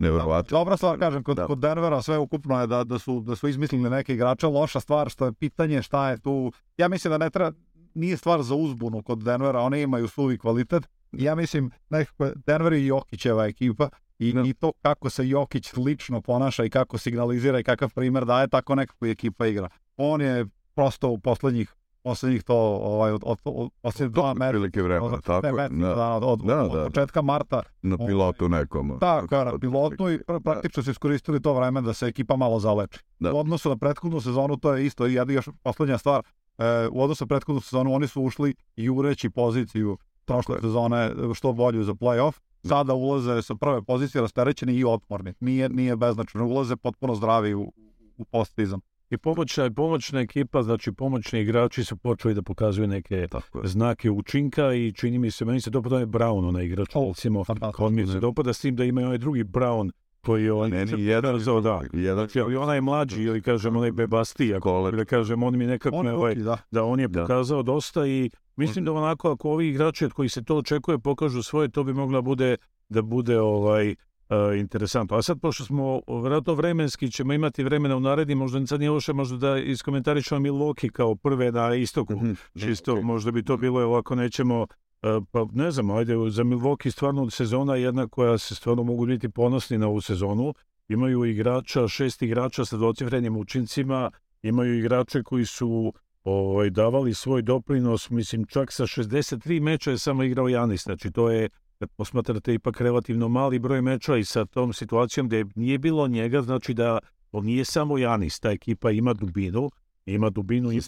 Neverovatno. Dobra stvar, kažem, kod, da. kod Denvera sve ukupno je da, da, su, da su izmislili neke igrače, loša stvar što je pitanje šta je tu. Ja mislim da ne treba, nije stvar za uzbunu kod Denvera, one imaju suvi kvalitet. Ja mislim, nekako Denver i Jokićeva ekipa i, no. Da. i to kako se Jokić lično ponaša i kako signalizira i kakav primer daje, tako nekako i ekipa igra. On je prosto u poslednjih poslednjih to ovaj od od, od poslednjih dva meseca vremena od, tako metra, da. na, da, od, od, da, da, početka marta na pilotu nekom tako je na pilotu i praktično da. su iskoristili to vreme da se ekipa malo zaleči da. u odnosu na prethodnu sezonu to je isto i jedna još poslednja stvar e, u odnosu prethodnu sezonu oni su ušli i ureći poziciju prošle okay. sezone e, što bolju za playoff. Da. Sada ulaze sa prve pozicije rasterećeni i otporni. Nije, nije beznačno. Ulaze potpuno zdravi u, u postizam. I pomoćna, pomoćna ekipa, znači pomoćni igrači su počeli da pokazuju neke Tako znake učinka i čini mi se, meni se dopada je Brown, onaj igrač, oh, recimo, koji mi se dopada s tim da ima onaj drugi Brown koji on meni jedan za da jedan ali onaj mlađi ili kažem onaj bebastija koler da kažem on mi nekako on, ovaj, da. da on je da. pokazao da. dosta i mislim da onako ako ovi igrači od koji se to očekuje pokažu svoje to bi mogla da bude da bude ovaj Uh, interesantno. A sad, pošto smo vratno vremenski, ćemo imati vremena u naredi, možda sad nije loše, možda da iskomentarišemo i Loki kao prve na istoku. Mm -hmm. Čisto, okay. možda bi to bilo, ako nećemo E, pa ne znam, ajde, za Milwaukee stvarno sezona jedna koja se stvarno mogu biti ponosni na ovu sezonu. Imaju igrača, šest igrača sa docifrenim učincima, imaju igrače koji su ovaj, davali svoj doprinos, mislim čak sa 63 meča je samo igrao Janis, znači to je kad posmatrate ipak relativno mali broj meča i sa tom situacijom gde nije bilo njega, znači da on nije samo Janis, ta ekipa ima dubinu, Ima dubinu, ima,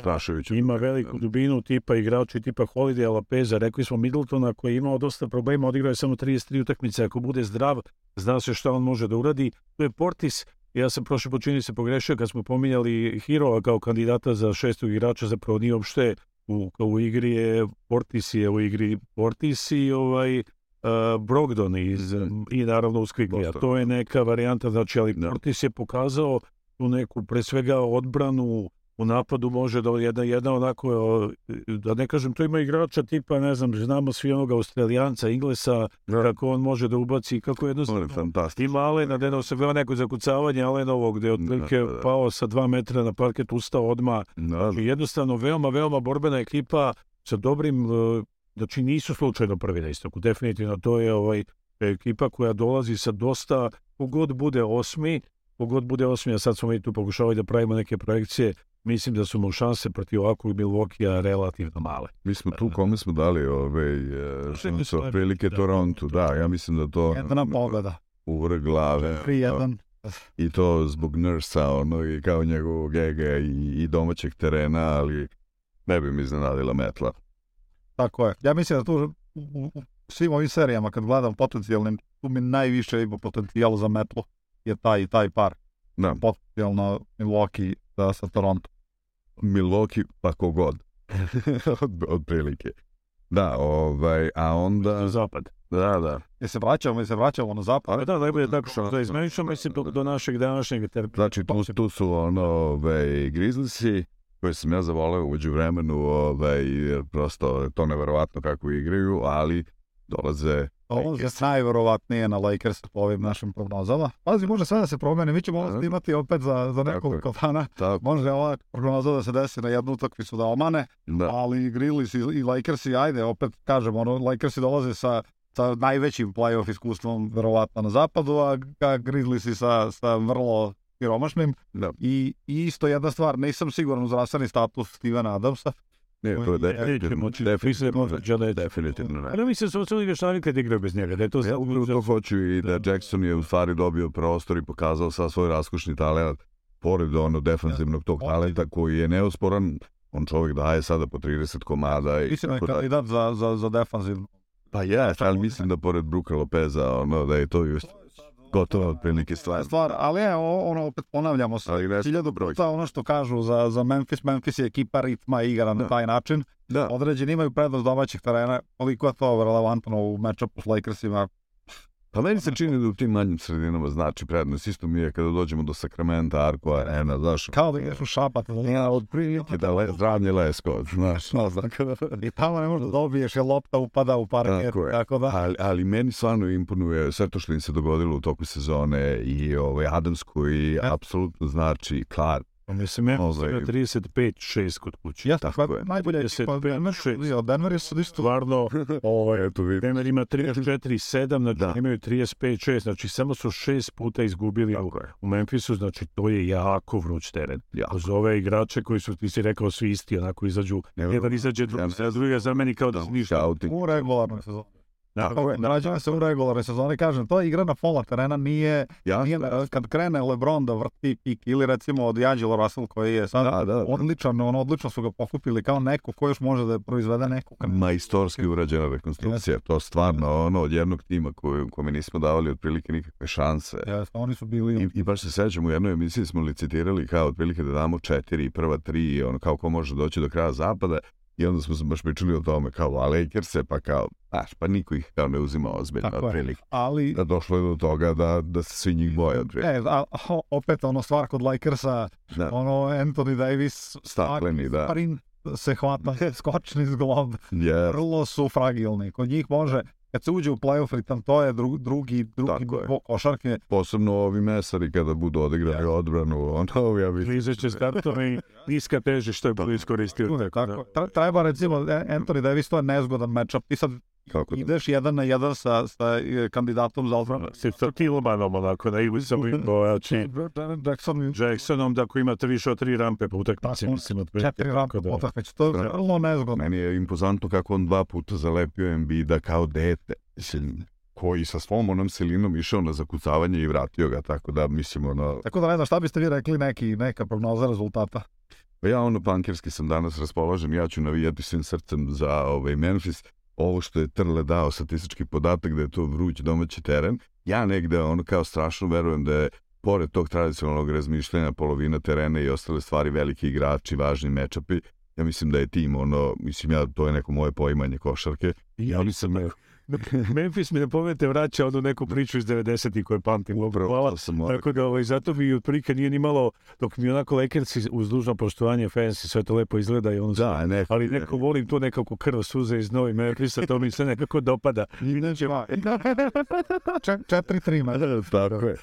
ima veliku dubinu tipa igrači tipa Holiday Lapeza. Rekli smo Middletona koji je imao dosta problema, odigrao je samo 33 utakmice. Ako bude zdrav, zna se šta on može da uradi. To je Portis. Ja sam prošle počini se pogrešio kad smo pominjali Hirova kao kandidata za šestog igrača. Zapravo nije uopšte u, u igri je Portis je u igri Portis i ovaj, Uh, Brogdon iz, mhm. i naravno Uskviglija. To je neka varijanta, znači, ali da. Portis je pokazao tu neku, pre svega, odbranu, u napadu može da jedna, jedna onako, da ne kažem, to ima igrača tipa, ne znam, znamo svi onoga Australijanca, Inglesa, da. kako on može da ubaci, kako jednostavno. On je fantastično. Ima Alena, da se gleda neko zakucavanje Alenovog, gde je otprilike da, da, da. pao sa dva metra na parket, ustao odma. Da, da. Jednostavno, veoma, veoma borbena ekipa sa dobrim, e, znači nisu slučajno prvi na istoku, definitivno to je ovaj, ekipa koja dolazi sa dosta, kogod bude osmi, kogod bude osmi, a sad smo mi tu pokušavali da pravimo neke projekcije, mislim da su mu šanse protiv ovakvog Milvokija relativno male. Mi smo tu kome smo dali ove šanse, otprilike Torontu, da, ja mislim da to... Jedna pogleda. U vrh glave. 3-1. Da. I to zbog Nursa, ono, i kao njegovog ega i, i domaćeg terena, ali ne bi mi iznenadila metla. Tako je. Ja mislim da tu u, u svim ovim serijama, kad gledam potencijalnim, tu mi najviše ima potencijal za metlu, je taj, i taj par da. potencijalno Milwaukee da, sa Toronto. Milwaukee, pa kogod. *laughs* od, od prilike. Da, ovaj, a onda... Zapad. Da, da. Je se vraćamo, je se vraćamo na zapad. A, pa da, da, najbolje da, tako što da izmenišamo se do, do našeg današnjeg terapija. Znači, tu, tu su ono, ovaj, Grizzliesi, koje sam ja zavoleo uđu vremenu, ovaj, prosto to neverovatno kako igraju, ali dolaze A on za najverovatnije na Lakers po ovim našim prognozama. Pazi, može sve da se promene, mi ćemo ovo imati opet za, za nekoliko dana. Tako. Može ova prognoza da se desi na jednu utakmicu da omane, da. ali Grizzlies i, i Lakersi, ajde, opet kažem, ono, Lakersi dolaze sa sa najvećim playoff iskustvom verovatno na zapadu, a, a Grizzlies sa, sa vrlo siromašnim. Da. I, I isto jedna stvar, nisam siguran u zdravstveni status Stevena Adamsa, Ne, ovaj, to je definitivno. Definitivno, definitivno, da definitivno ne. Da mi se socijalni vještavi kad igrao bez njega, da je to... Ja upravo to hoću i da, da Jackson je u stvari dobio prostor i pokazao sa svoj raskušni talent, pored ono defanzivnog tog da. talenta koji je neosporan, on čovjek daje sada po 30 komada i... Mislim da je kandidat za, za, za defanzivno Pa je, ali mislim da pored Bruka Lopeza, ono, da je to just gotova otprilike stvar. Stvar, ali evo, ono, opet ponavljamo se. Ali ne, hiljadu broj. To ono što kažu za, za Memphis, Memphis je ekipa ritma igra da. na taj način. Da. Određeni imaju prednost domaćih terena, koliko je to relevantno u matchupu s Lakersima, Pa meni se čini da u tim manjim sredinama znači prednost. Isto mi je kada dođemo do Sakramenta, Arko, Arena, znaš. Kao da ideš u Šapat, Lina, da od prilike. Da le, zdravlje lesko, znaš. No, znaš. I tamo ne možda dobiješ, je lopta upada u parker. Tako, je. tako da. Ali, ali meni stvarno imponuje sve to što im se dogodilo u toku sezone i ovaj, Adamsko i e. apsolutno znači Clark Pa mislim, ja ovaj... 35-6 kod kuće. Ja, tako je. Najbolje je pa Denver, ja, Denver je sad isto... Stvarno, *laughs* ovaj, Eto, vi... Denver ima 34-7, znači da. imaju 35-6, znači samo su šest puta izgubili u, u Memphisu, znači to je jako vruć teren. Jako. Uz ove igrače koji su, ti si rekao, svi isti, onako izađu, jedan izađe, drugi, drugi, druga drugi, drugi, drugi, drugi, drugi, drugi, drugi, drugi, drugi, Da, vraćamo se u regularne sezone, kažem, to je igra na pola terena, nije, jasne, nije jasne. kad krene Lebron da vrti pik ili recimo od Angelo Russell koji je sad da, da, da. odličan, on odlično su ga pokupili kao neko ko još može da proizvede neku krenu. Majstorski urađena rekonstrukcija, jasne. to stvarno ono od jednog tima koju, kome nismo davali otprilike nikakve šanse. Jasne, oni su bili... I, i baš se sećam, u jednoj emisiji smo licitirali kao otprilike da damo četiri, prva tri, ono kao ko može doći do kraja zapada, I onda smo se baš pričali o tome, kao, a Lakers-e, pa kao, znaš, pa niko ih kao ne uzima ozbiljno Tako otprilike. Je. Ali... Da došlo je do toga da, da se svi njih boje otprilike. E, a, opet ono stvar kod Lakersa, da. ono Anthony Davis, stakleni, da. Sprint se hvata *laughs* skočni zglob. Yes. Vrlo su fragilni. Kod njih može kad se uđe u play-off, tam to je dru, drugi, drugi nivo košarke. Posebno ovi mesari kada budu odigrali ja. odbranu, ono ja bih... Klizeće da startove i niska teže što je budu iskoristio. Tako, tako. Da. Treba recimo e, Anthony Davis, to je nezgodan matchup i sad Kako Ideš jedan na jedan sa, sa e, kandidatom za odbranu. Si sa Tilmanom, onako, na da igli sa Bojači. Jacksonom. Jacksonom, da ako imate više od tri rampe po pa utakmici, pa, mislim, od prilike. Četiri rampe da. po utakmici, to je da. vrlo nezgodno. Meni je impozantno kako on dva puta zalepio Embida kao dete. koji sa svom onom silinom išao na zakucavanje i vratio ga, tako da mislim ono... Tako da ne znam, šta biste vi rekli neki, neka prognoza rezultata? Pa ja ono pankerski sam danas raspoložen, ja ću navijati svim srcem za ovaj Memphis ovo što je Trle dao statistički podatak da je to vruć domaći teren, ja negde ono kao strašno verujem da je pored tog tradicionalnog razmišljanja polovina terena i ostale stvari veliki igrači, važni mečapi, ja mislim da je tim ono, mislim ja, to je neko moje poimanje košarke. I ja nisam, Memphis mi ne vraća onu neku priču iz 90-ih koju pamtim. Upravo, Hvala. Sam Tako da, ovaj, zato mi otprilike nije ni malo, dok mi onako Lakers uz dužno poštovanje fansi, sve to lepo izgleda i ono da, ne, ali neko volim to nekako krv suze iz novi Memphisa, to mi se nekako dopada. Inače, *laughs* četiri trima. *laughs* Tako je.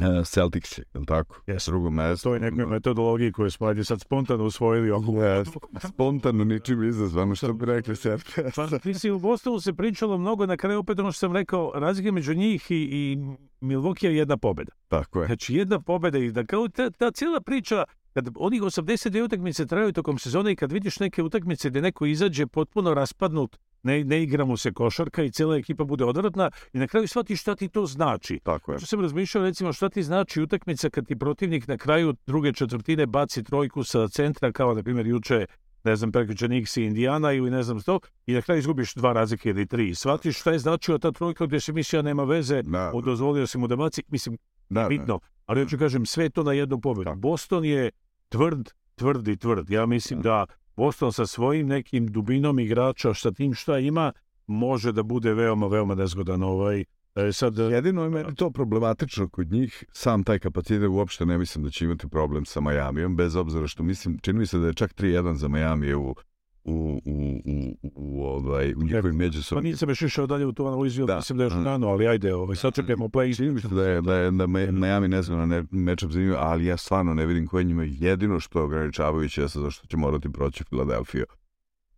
Eh, Celtics, je li tako? Yes. Drugo mesto. To je nekoj metodologiji koju smo ajde sad spontano usvojili ovu. Yes. spontano, ničim izazvano, što bi rekli Serpe. pa, mislim, u Bostonu se pričalo mnogo, na kraju opet ono što sam rekao, razlika među njih i, i Milwaukee je jedna pobeda. Tako je. Znači, jedna pobeda i da kao ta, ta cijela priča, kad onih 82 utakmice traju tokom sezone i kad vidiš neke utakmice gde neko izađe potpuno raspadnut, ne, ne igramo se košarka i cela ekipa bude odvratna i na kraju shvatiš šta ti to znači. Tako je. Što sam razmišljao, recimo, šta ti znači utakmica kad ti protivnik na kraju druge četvrtine baci trojku sa centra, kao, na primjer, juče ne znam, prekričan X i Indijana ili ne znam što, i na kraju izgubiš dva razlike ili tri. Shvatiš šta je značio ta trojka gde se misija da nema veze, da, odozvolio si mu da baci, mislim, da, da. bitno. Da. Ali ja ću mm. kažem, sve to na jednu pobedu. Boston je tvrd, tvrd i tvrd. Ja mislim da, da Boston sa svojim nekim dubinom igrača, šta tim šta ima, može da bude veoma, veoma nezgodan ovaj E, sad... E, Jedino je meni to problematično kod njih, sam taj kapacitet uopšte ne mislim da će imati problem sa Majamijom, bez obzira što mislim, čini mi se da je čak 3-1 za Majamiju u, u, u, u, ovaj, u njihovoj međusobnoj... Pa nisam još išao dalje u tu analizu, da. mislim da je još rano, mm. ali ajde, ovaj, sačekajmo mm. play. Mislim da je, da je da me, Miami ne znam, ne, matchup zanimljiv, ali ja stvarno ne vidim koje njima jedino što je ograničavajuće jeste zašto će morati proći Filadelfiju.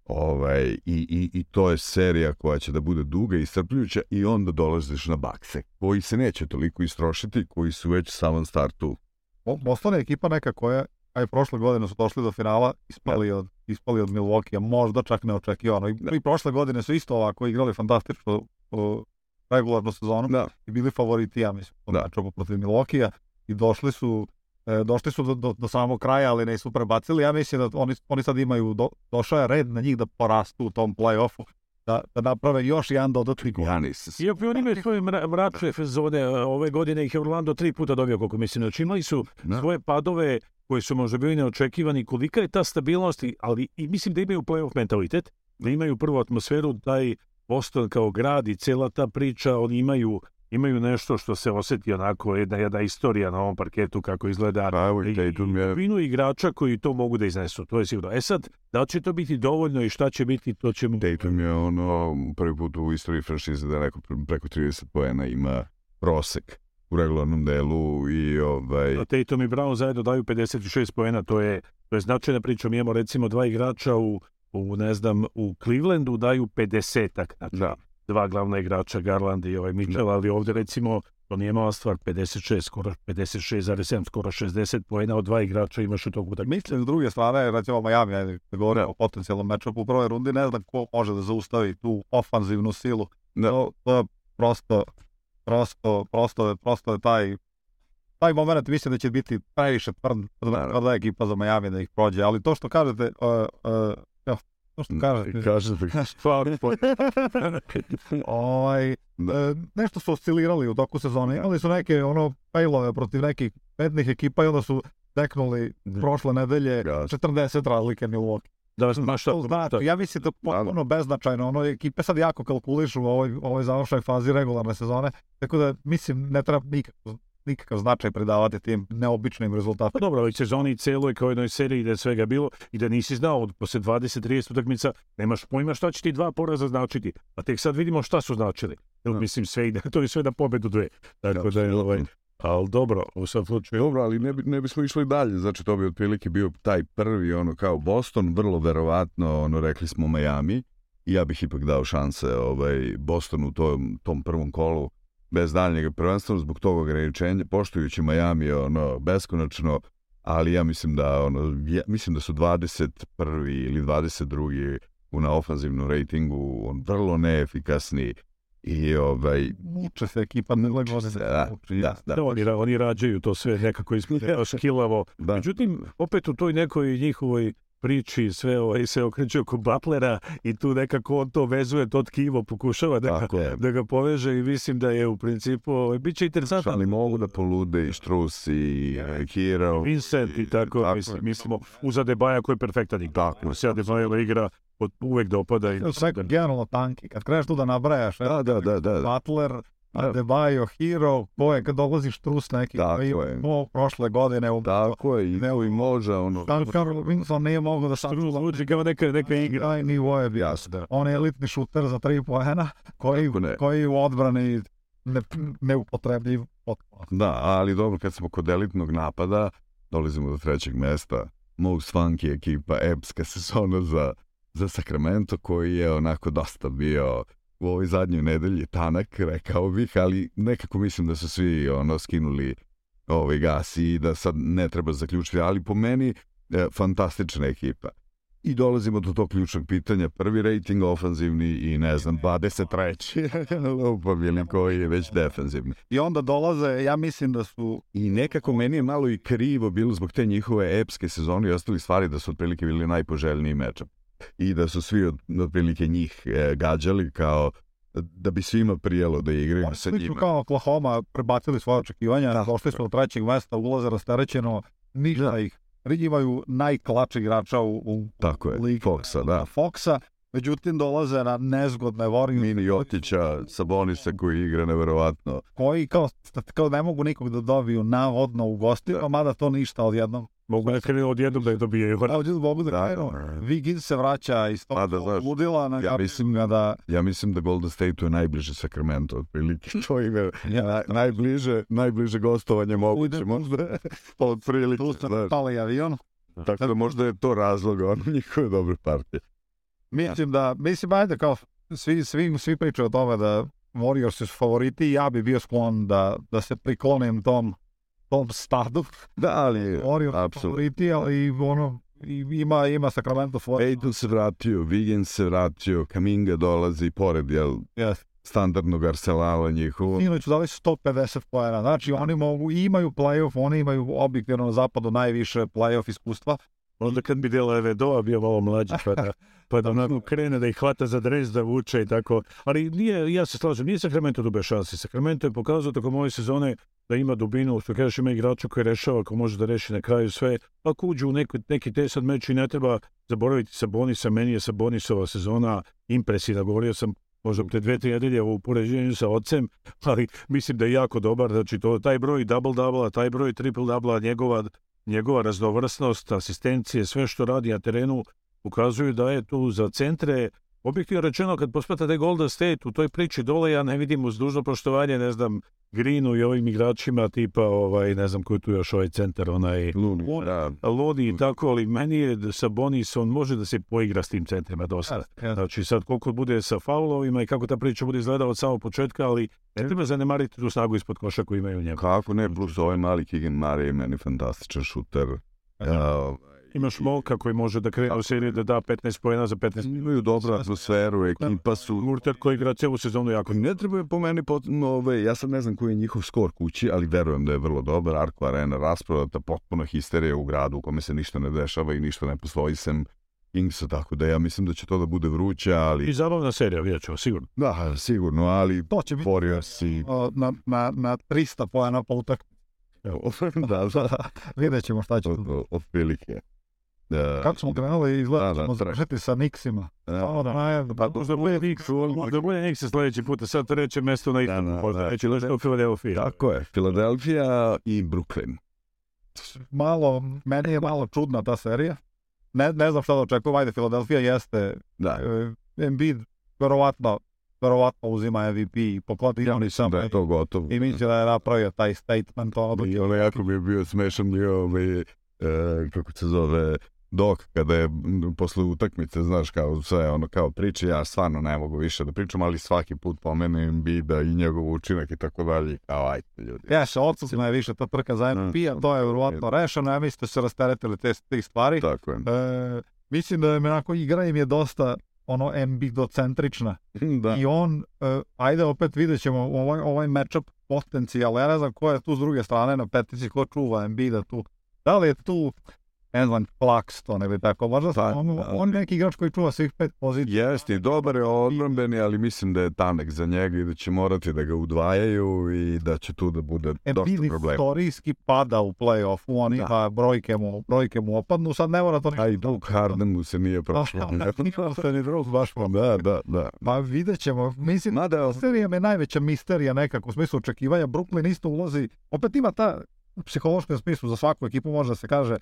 Ovaj, i, i, I to je serija koja će da bude duga i strpljuća i onda dolaziš na bakse, koji se neće toliko istrošiti, koji su već u samom startu. Boston ekipa neka koja, aj prošle godine su došli do finala, ispali ja. od ispali od Milvokija, možda čak neočekivano. I, da. I prošle godine su isto ovako igrali fantastično uh, regularnu sezonu da. i bili favoriti, ja mislim, u da. protiv Milvokija i došli su e, došli su do, do, do samog kraja, ali ne su prebacili. Ja mislim da oni, oni sad imaju, do, došao je red na njih da porastu u tom play-offu, da, da naprave još jedan dodatni gol. Janis. Iako oni imaju svoje mračne fezone, da. ove godine ih je Orlando tri puta dobio, koliko mislim. Znači imali su da. svoje padove koji su možda bili neočekivani, kolika je ta stabilnost, ali i mislim da imaju playoff mentalitet, da imaju prvu atmosferu, taj da Boston kao grad i cela ta priča, oni imaju imaju nešto što se oseti onako jedna, jedna istorija na ovom parketu kako izgleda pa, evo, i, je... vinu igrača koji to mogu da iznesu, to je sigurno. E sad, da će to biti dovoljno i šta će biti, to ćemo... Tatum je ono prvi put u istoriji franšize da neko preko 30 poena ima prosek u regularnom delu i ovaj... A Tatum i Brown zajedno daju 56 poena, to je, to je značajna priča. Mi imamo recimo dva igrača u, u ne znam, u Clevelandu daju 50-ak, znači da. dva glavna igrača, Garland i ovaj Mitchell, da. ali ovde recimo to nije mala stvar, 56, skoro 56,7, skoro 60 poena od dva igrača imaš u toku utakmice. Mislim, s druge strane, recimo Miami, ajde, da govorimo da. o potencijalnom matchupu u prvoj rundi, ne znam ko može da zaustavi tu ofanzivnu silu. No, da. to, to prosto prosto, prosto, prosto je taj taj moment mislim da će biti previše tvrd, tvrda ekipa za Miami da ih prođe, ali to što kažete, uh, uh, evo, to što mm, kažete... Kažete, da *laughs* ovaj, da. e, nešto su oscilirali u toku sezone, imali su neke ono failove protiv nekih petnih ekipa i onda su teknuli da. prošle nedelje 40 razlike Milwaukee. Da vas baš to znači. Ja mislim da potpuno beznačajno. Ono, ekipe sad jako kalkulišu u ovoj, ovoj završnoj fazi regularne sezone. Tako da, mislim, ne treba nikako nikakav značaj predavati tim neobičnim rezultatima. Pa dobro, ali sezoni celoj kao jednoj seriji da je svega bilo i da nisi znao od posle 20-30 utakmica nemaš pojma šta će ti dva poraza značiti. A tek sad vidimo šta su značili. Jel, da. mislim sve ide, *laughs* to je sve da pobedu dve. Tako da, da je ovaj, Ali dobro, u svakom slučaju dobro, ali ne, bi, ne bismo išli dalje, znači to bi otprilike bio taj prvi, ono kao Boston, vrlo verovatno, ono rekli smo Miami, ja bih ipak dao šanse ovaj, Boston u tom, tom prvom kolu, bez daljnjeg prvenstva, zbog tog ograničenja, poštujući Miami ono, beskonačno, ali ja mislim da ono ja, mislim da su 21. ili 22. u na ofanzivnom rejtingu on vrlo neefikasni I ovaj, muče se ekipa, ne lego se. Da, muči, da, da, da, oni, oni rađaju to sve nekako ispilavo, *laughs* skilavo Da. Međutim, opet u toj nekoj njihovoj priči sve ovaj, se okreće oko Butlera i tu nekako on to vezuje, to tkivo pokušava da, ga, da ga poveže i mislim da je u principu, ovaj, biće interesantno Ali mogu da polude i Štrus i ja. Hero. Vincent i, tako, tako mislim, mislimo uz Adebaja koji je perfektan igra. Tako. Se Adebaja igra od, uvek dopada. I... Sve, generalno tanki. Kad kreneš tu da nabrajaš, da, da, da, da, Butler, da. Bio Hero, ko je kad dolaziš trus neki Tako je. Mo, prošle godine u, Tako je, ne u može ono. Sam Carl Robinson nije mogao da sam trus uđe kao neka, neka igra. i nivo je jasno. Da. On je elitni šuter za 3 poena koji, koji u odbrani ne, neupotrebljiv potpuno. Da, ali dobro, kad smo kod elitnog napada, dolazimo do trećeg mesta. Most funky ekipa, epska sezona za, za Sacramento, koji je onako dosta bio u ovoj zadnjoj nedelji tanak, rekao bih, ali nekako mislim da su svi ono skinuli ovaj gas i da sad ne treba zaključiti, ali po meni e, fantastična ekipa. I dolazimo do tog ključnog pitanja, prvi rating ofanzivni i ne znam, 23. *laughs* lupam ili koji je već defanzivni. I onda dolaze, ja mislim da su... I nekako meni je malo i krivo bilo zbog te njihove epske sezone i ostali stvari da su otprilike bili najpoželjniji mečem i da su svi od, otprilike njih e, gađali kao da bi svima prijelo da igraju ja, pa, sa njima. Kao Oklahoma prebacili svoje očekivanja, da, došli smo do trećeg mesta, ulaze rasterećeno, ništa da. ih. Imaju najklači igrača u, u Tako je, ligi. Foxa, da. Foxa, Međutim, dolaze na nezgodne Vorin Mini Jotića, Sabonisa koji igra neverovatno. Koji kao, kao ne mogu nikog da dobiju navodno u gostima, da. mada to ništa odjednom. Mogu da, da, da krenu odjednom da je dobijaju. Da, odjednom mogu da, da krenu. Vigin se vraća iz tog pa da, znaš, ludila. Na ja, mislim, ga da... ja mislim da Golden State je najbliže Sacramento, otprilike. *laughs* To ime ja, na, najbliže, najbliže gostovanje moguće, možda. Pa otprilike. Tu sam pali avion. Tako da možda je to razlog, ono njihove dobre partije. Mislim da, mislim, ajde, kao svi, svi, svi pričaju o tome da Warriors su favoriti i ja bi bio sklon da, da se priklonim tom, tom stadu. *laughs* Da, ali... Warriors su favoriti, ali ono, i, ima, ima Sacramento for... Payton se vratio, Wiggins se vratio, Kaminga dolazi pored, jel? Yes. standardnog arsenala njihovo. Sinoć su dali 150 pojena, znači oni mogu, imaju playoff, oni imaju objektivno na zapadu najviše playoff iskustva. Onda kad bi Dela Redova bio malo mlađi, pa da. *laughs* pa da onako krene da ih hvata za dres, da vuče i tako. Ali nije, ja se slažem, nije Sacramento dobio šansi. Sacramento je pokazao tokom moje sezone da ima dubinu, što kažeš ima igrača koji rešava, ako može da reši na kraju sve. Ako uđe u neki, neki tesan meč i ne treba zaboraviti sa Sabonisa, meni je Bonisova sezona impresivna. Govorio sam možda te dve, tri nedelje u poređenju sa ocem, ali mislim da je jako dobar. Znači, to, taj broj double-double, taj broj triple-double, njegova, njegova raznovrsnost, asistencije, sve što radi na terenu, ukazuju da je tu za centre Objektivno rečeno, kad posmatrate Golden State u toj priči dole, ja ne vidim uz dužno poštovanje, ne znam, Greenu i ovim igračima tipa, ovaj, ne znam koji tu još ovaj centar, onaj... Luni, on, da. Luni i tako, ali meni je da sa Bonis, on može da se poigra s tim centrima dosta. Da, ja. Znači sad koliko bude sa faulovima i kako ta priča bude izgledala od samog početka, ali ne treba zanemariti tu snagu ispod koša koju imaju njega. Kako ne, plus ovaj mali Kigen Mare je meni fantastičan šuter. Da. Ja, ovaj, imaš momka koji može da krene u seriju da da 15 pojena za 15 minuta. Imaju dobru atmosferu, da. ekipa su... Murtar koji igra celu sezonu jako. Ne treba trebaju po meni, pot... ove, ovaj, ja sad ne znam koji je njihov skor kući, ali verujem da je vrlo dobar. Arko Arena rasprodata, potpuno histerija u gradu u kome se ništa ne dešava i ništa ne postoji sem Kingsa, tako da ja mislim da će to da bude vruće, ali... I zabavna serija, vidjet ćemo, sigurno. Da, sigurno, ali... To će biti Warriors na, na, na 300 pojena po utakmici. *laughs* da, da. *laughs* Vidjet ćemo šta će... Od, od, od prilike. Da, Kako smo krenuli, izgleda da, da, ćemo sa Nixima. Da, pa, pa, pa da, najem, pa, možda bude Nix, možda bude Nix sledeći put, sad treće mesto na istinu, da, da, možda da, reći Filadelfiji. Tako je, Filadelfija i Brooklyn. Malo, meni je malo čudna ta serija. Ne, ne znam šta da očekujem, ajde, Filadelfija jeste, da. Uh, Embiid, verovatno, verovatno uzima MVP i poklati ja, sam. da je to gotovo. I mislim da je napravio taj statement. Ono, I ono jako bi bio smešan bio ovaj, uh, kako se zove, dok kada je posle utakmice, znaš, kao sve ono kao priče, ja stvarno ne mogu više da pričam, ali svaki put pomenem Bida i njegov učinak i tako dalje, kao ajte ljudi. Ja se odsutno je više ta trka za MVP, da. a to je vjerovatno rešeno, ja mislim da se rasteretili te, tih stvari. Tako je. E, mislim da je onako igra im je dosta ono ambidocentrična. *laughs* da. I on, e, ajde opet vidjet ćemo ovaj, ovaj matchup potencijal, ja ne znam ko je tu s druge strane na petici, ko čuva Embida tu. Da li je tu ne znam, Plakston ili tako, možda sam, pa, on, da. on, neki igrač koji čuva svih pet pozicija. Jeste, dobar je odbrambeni, ali mislim da je tanak za njega i da će morati da ga udvajaju i da će tu da bude e, dosta problema. Billy istorijski pada u play-offu, on ima da. brojke mu, brojke mu opadnu, sad ne mora to nikada. A i Doug da Harden mu se nije prošlo. *laughs* Nije ni drug baš mu. Pa, da, da, da. Pa vidjet ćemo, mislim, Mada... serija je najveća misterija nekako u smislu očekivanja, Brooklyn isto ulozi, opet ima ta psihološkom smislu za svaku ekipu može da se kaže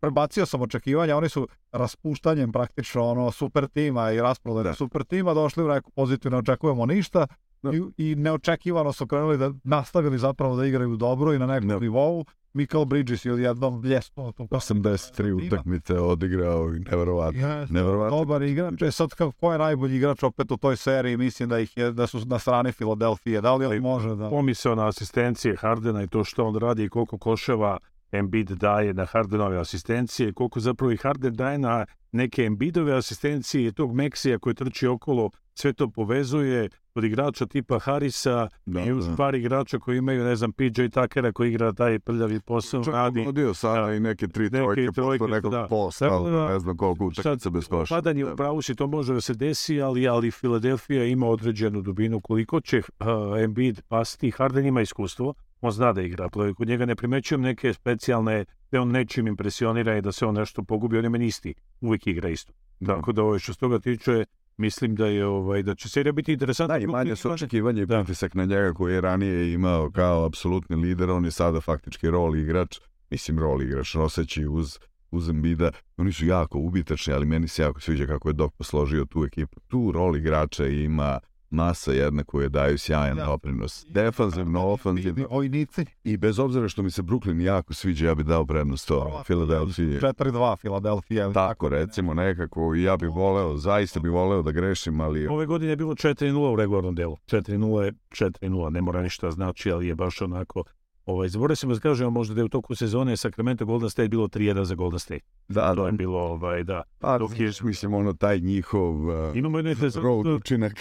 prebacio sam očekivanja, oni su raspuštanjem praktično ono super tima i rasprodajem da. super tima došli u neku poziciju, ne očekujemo ništa da. i, i neočekivano su krenuli da nastavili zapravo da igraju dobro i na nekom da. nivou. Michael Bridges je odjednom bljesno. 83 utakmice odigrao i nevjerovatno. Yes, nevjerovatno. Dobar igrač. E sad kao, ko je najbolji igrač opet u toj seriji? Mislim da, ih je, da su na strani Filadelfije. Da li on može da... Pomisao na asistencije Hardena i to što on radi i koliko koševa Embiid daje na Hardenove asistencije, koliko zapravo i Harden daje na neke Embiidove asistencije i tog Meksija koji trči okolo, sve to povezuje od igrača tipa Harisa da, i uz par da. igrača koji imaju, ne znam, PJ Takera koji igra taj prljavi posao. Čak radi, ponudio sada da, i neke tri neke trojke, pa trojke posle nekog da. posta, da, ne znam koliko utakmica bez koša. Padanje u da. pravu si, to može da se desi, ali, ali Filadelfija ima određenu dubinu koliko će uh, Embiid pasti. Harden ima iskustvo, on zna da igra odbojku, kod njega ne primećujem neke specijalne, da on nečim impresionira i da se on nešto pogubi, on je meni isti, uvijek igra isto. Da. Tako da ovo što s toga tiče, mislim da je ovaj da će serija biti interesantna. Da, manje su očekivanje i da. pritisak na njega koji je ranije imao kao apsolutni lider, on je sada faktički rol igrač, mislim rol igrač, noseći uz uz Embida, oni su jako ubitačni, ali meni se jako sviđa kako je Dok posložio tu ekipu. Tu rol igrača ima masa jedna koju daju sjajan da. doprinos. Defanzivno, da, da, da, ofanzivno. Ovi nici. I bez obzira što mi se Brooklyn jako sviđa, ja bih dao prednost to. Filadelfiji. 4-2 Filadelfija. Tako, recimo nekako. ja bih voleo, zaista bih voleo da grešim, ali... Ove godine je bilo 4-0 u regularnom delu. 4-0 je 4-0, ne mora ništa znači, ali je baš onako Ovaj, zaboravio sam da kažem, možda da je u toku sezone Sacramento Golden State bilo 3-1 za Golden State. Da, to je da. bilo, ovaj, da. Pa, Dok je, mislim, ono, taj njihov uh, imamo jedno road učinak.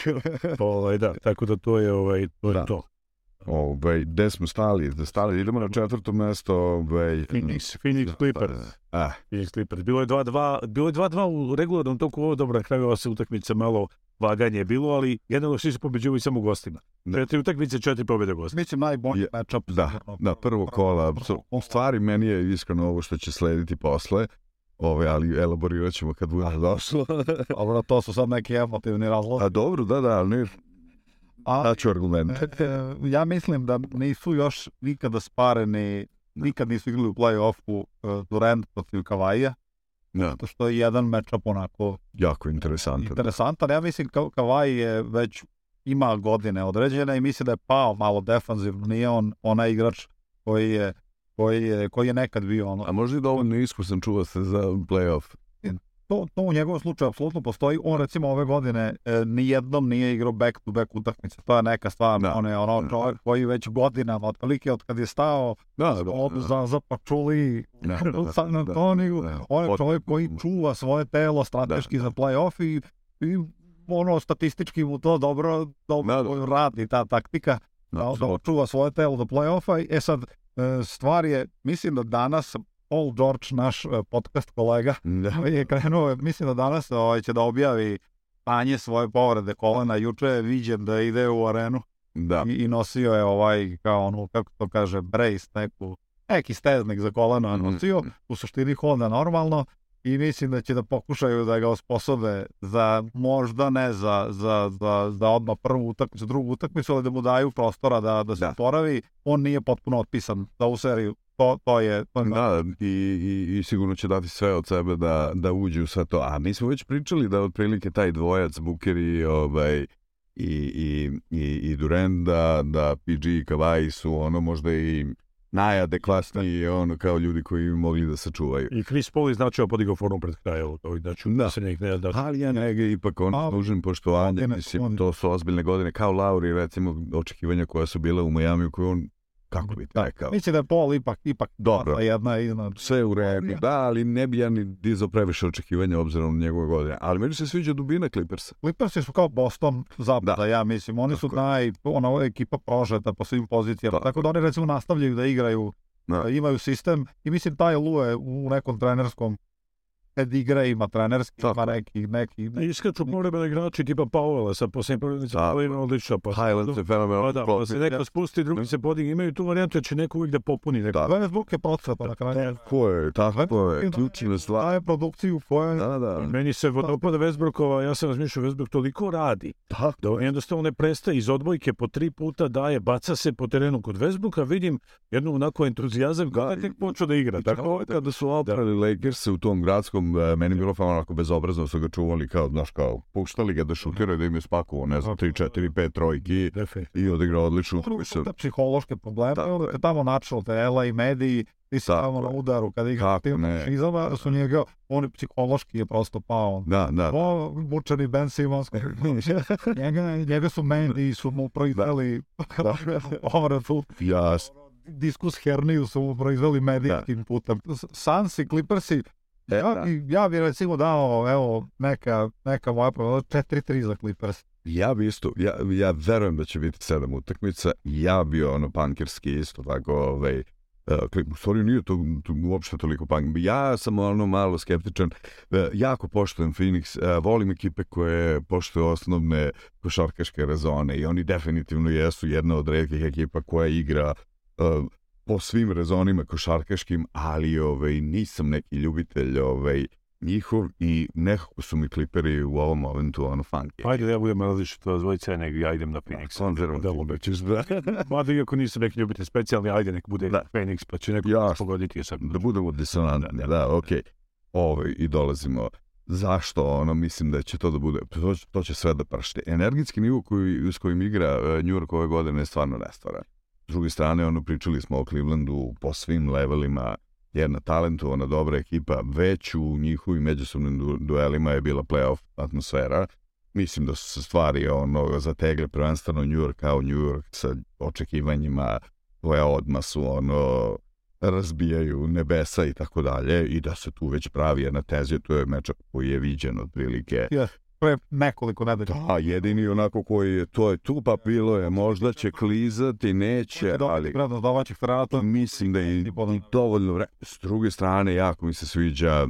pa, *laughs* ovaj, da, tako da to je, ovaj, to, je da. to. Ovaj, gde smo stali? Da stali, idemo na četvrto mesto. Ovaj, Phoenix, Phoenix da, Clippers. ah. Phoenix Clippers. Bilo je 2-2, bilo je 2-2 u regularnom toku, ovo dobro, na kraju ova se utakmica malo vaganje je bilo, ali generalno svi su pobeđivali samo gostima. Da. Te znači, utakmice četiri pobjede gostima. Mislim najbolji je, matchup. Da, na prvo kola. U stvari, meni je iskreno ovo što će slediti posle, Ove, ali elaborirat ćemo kad bude došlo. *laughs* dobro, to su sad neki emotivni razlozi. A dobro, da, da, ali ne... A, Daću argument. E, e, ja mislim da nisu još nikada spareni, nikad nisu igrali u play-offu uh, Durant protiv Kavaja Da. To što je jedan matchup onako... Jako interesantan. Interesantan. Ja mislim kao Kavaj je već ima godine određene i mislim da je pao malo defanzivno. Nije on onaj igrač koji je, koji je, koji je nekad bio ono... A možda i dovoljno da iskusan čuva se za playoff to, to u njegovom slučaju apsolutno postoji. On recimo ove godine e, nijednom nije igrao back to back utakmice. To je neka stvar, da. on je ono da. čovjek koji već godinama, otprilike od kad je stao da, da, od, da, za, za pačuli da, *laughs* da, u San da. Antoniju, da, da, da. on je čovjek koji čuva svoje telo strateški da, da. za playoff i, i ono statistički mu to dobro, dobro da, da. radi ta taktika. Da, da, da čuva svoje telo do playoffa. E sad, e, stvar je, mislim da danas Paul George, naš e, podcast kolega, da. *laughs* je krenuo, mislim da danas ovaj, će da objavi panje svoje povrede kolena. Juče je viđen da ide u arenu da. I, i nosio je ovaj, kao ono, kako to kaže, brace, neku, neki steznik za koleno je mhm. nosio, u suštini hoda normalno, i mislim da će da pokušaju da ga osposobe za možda ne za, za, za, za odmah prvu utakmicu, drugu utakmicu, ali da mu daju prostora da, da se da. oporavi. On nije potpuno otpisan za ovu seriju. To, to je... To je da, i, i, i sigurno će dati sve od sebe da, da uđe u sve to. A mi smo već pričali da otprilike taj dvojac Buker i, ovaj, i, i, i, i Duren, da, da PG i Kavaj su ono možda i najadekvatniji je ono kao ljudi koji mogli da sačuvaju. I Chris Paul je značio podigao forum pred kraja. Znači, da. Se nek ne, da... Ali ja nega ipak on A, nužen poštovanje. Mislim, to su ozbiljne godine. Kao Lauri, recimo, očekivanja koja su bila u Majamiju, koju on kako bi taj kao... Mislim da je pol ipak, ipak Dobro. jedna i jedna... Sve u redu, da, ali ne bi ja ni dizao previše očekivanja obzirom na njegove godine. Ali meni se sviđa dubina Clippersa. Clippersi su kao Boston zapada, da. ja mislim. Oni tako su naj, ona ekipa prožeta po svim pozicijama. Tako, tako da oni recimo nastavljaju da igraju, da. imaju sistem i mislim taj Lue u nekom trenerskom kad igra ima trenerski, Tako. ima nekih, nekih... Ne... Iskaču povremene da igrači tipa Paola sa posljednjim prvenicu, ali ima odlično. Pa, Highlands je fenomenalno. Pa da, pa se neko spusti, drugi se podigne, imaju tu varijantu, da će neko uvijek da popuni. Neko. Da. Venes Buk je pa na kraju. Tako je, tako je, ključina da. stvar. Daje produkciju koja... Da, da. Meni se dopada Vesbrukova, ja sam razmišljao, Vesbruk toliko radi, tako. da jednostavno ne prestaje iz odbojke po tri puta daje, baca se po terenu kod Vesbruka, vidim jednu onako entuzijazam, kada je tek počeo da igra. Tako, kada su oprali Lakers u tom gradskom E, meni je bilo fama onako bezobrazno, su ga čuvali kao, znaš, kao, puštali ga da šutiraju, da im je spakovao, ne znam, 3, 4, 5 trojki i odigrao odlično. Drugo su te psihološke probleme, da. onda te tamo načelo tela i mediji, ti si da. tamo na udaru kada igra tim šizama, su njega, da. on psihološki je prosto pao. Da, da. O, Bučani, Ben Simons, e, *laughs* njega, njega su mediji, su mu proizveli da. *laughs* ovratu. Jasno diskus herniju su mu proizveli medijskim da. putem. Sansi, Clippersi, E, ja, da. ja bi recimo dao, evo, neka, neka moja prva, 4-3 za Clippers. Ja bi isto, ja, ja verujem da će biti sedam utakmica, ja bi ono pankerski isto tako, ovaj, e, Uh, sorry, nije to, to uopšte toliko punk. Ja sam ono malo skeptičan. Uh, jako poštujem Phoenix. Uh, volim ekipe koje poštuju osnovne košarkaške rezone i oni definitivno jesu jedna od redkih ekipa koja igra uh, po svim rezonima košarkaškim, ali ovaj, nisam neki ljubitelj ovaj, njihov i nekako su mi kliperi u ovom momentu ono funky. Ajde, ja budem različito od dvojice, nego ja idem na Phoenix. Da, konzervativno da, ćeš, da. *laughs* Mada iako nisu neki ljubitelj specijalni, ajde nek bude da. Phoenix, pa će neko ja, pogoditi. Sad. Da budemo disonantni, da, da, da okej. Okay. Ovo, ovaj, I dolazimo zašto ono mislim da će to da bude to, to će sve da pršti. energetski nivo koji s kojim igra eh, New York ove godine je stvarno nestvaran S druge strane, ono, pričali smo o Clevelandu po svim levelima, jedna talentovana, dobra ekipa, već u njihovim međusobnim du duelima je bila playoff atmosfera. Mislim da su se stvari ono, zategle prvenstveno New York kao New York sa očekivanjima koja odma su ono razbijaju nebesa i tako dalje i da se tu već pravi jedna tezija, to je mečak koji je viđen otprilike yeah pre nekoliko nedelja. Da, jedini onako koji je, to je tu, pa bilo je, možda će klizati, neće, ali... Gledam domaćih trenata. Mislim da je dovoljno vremena. S druge strane, jako mi se sviđa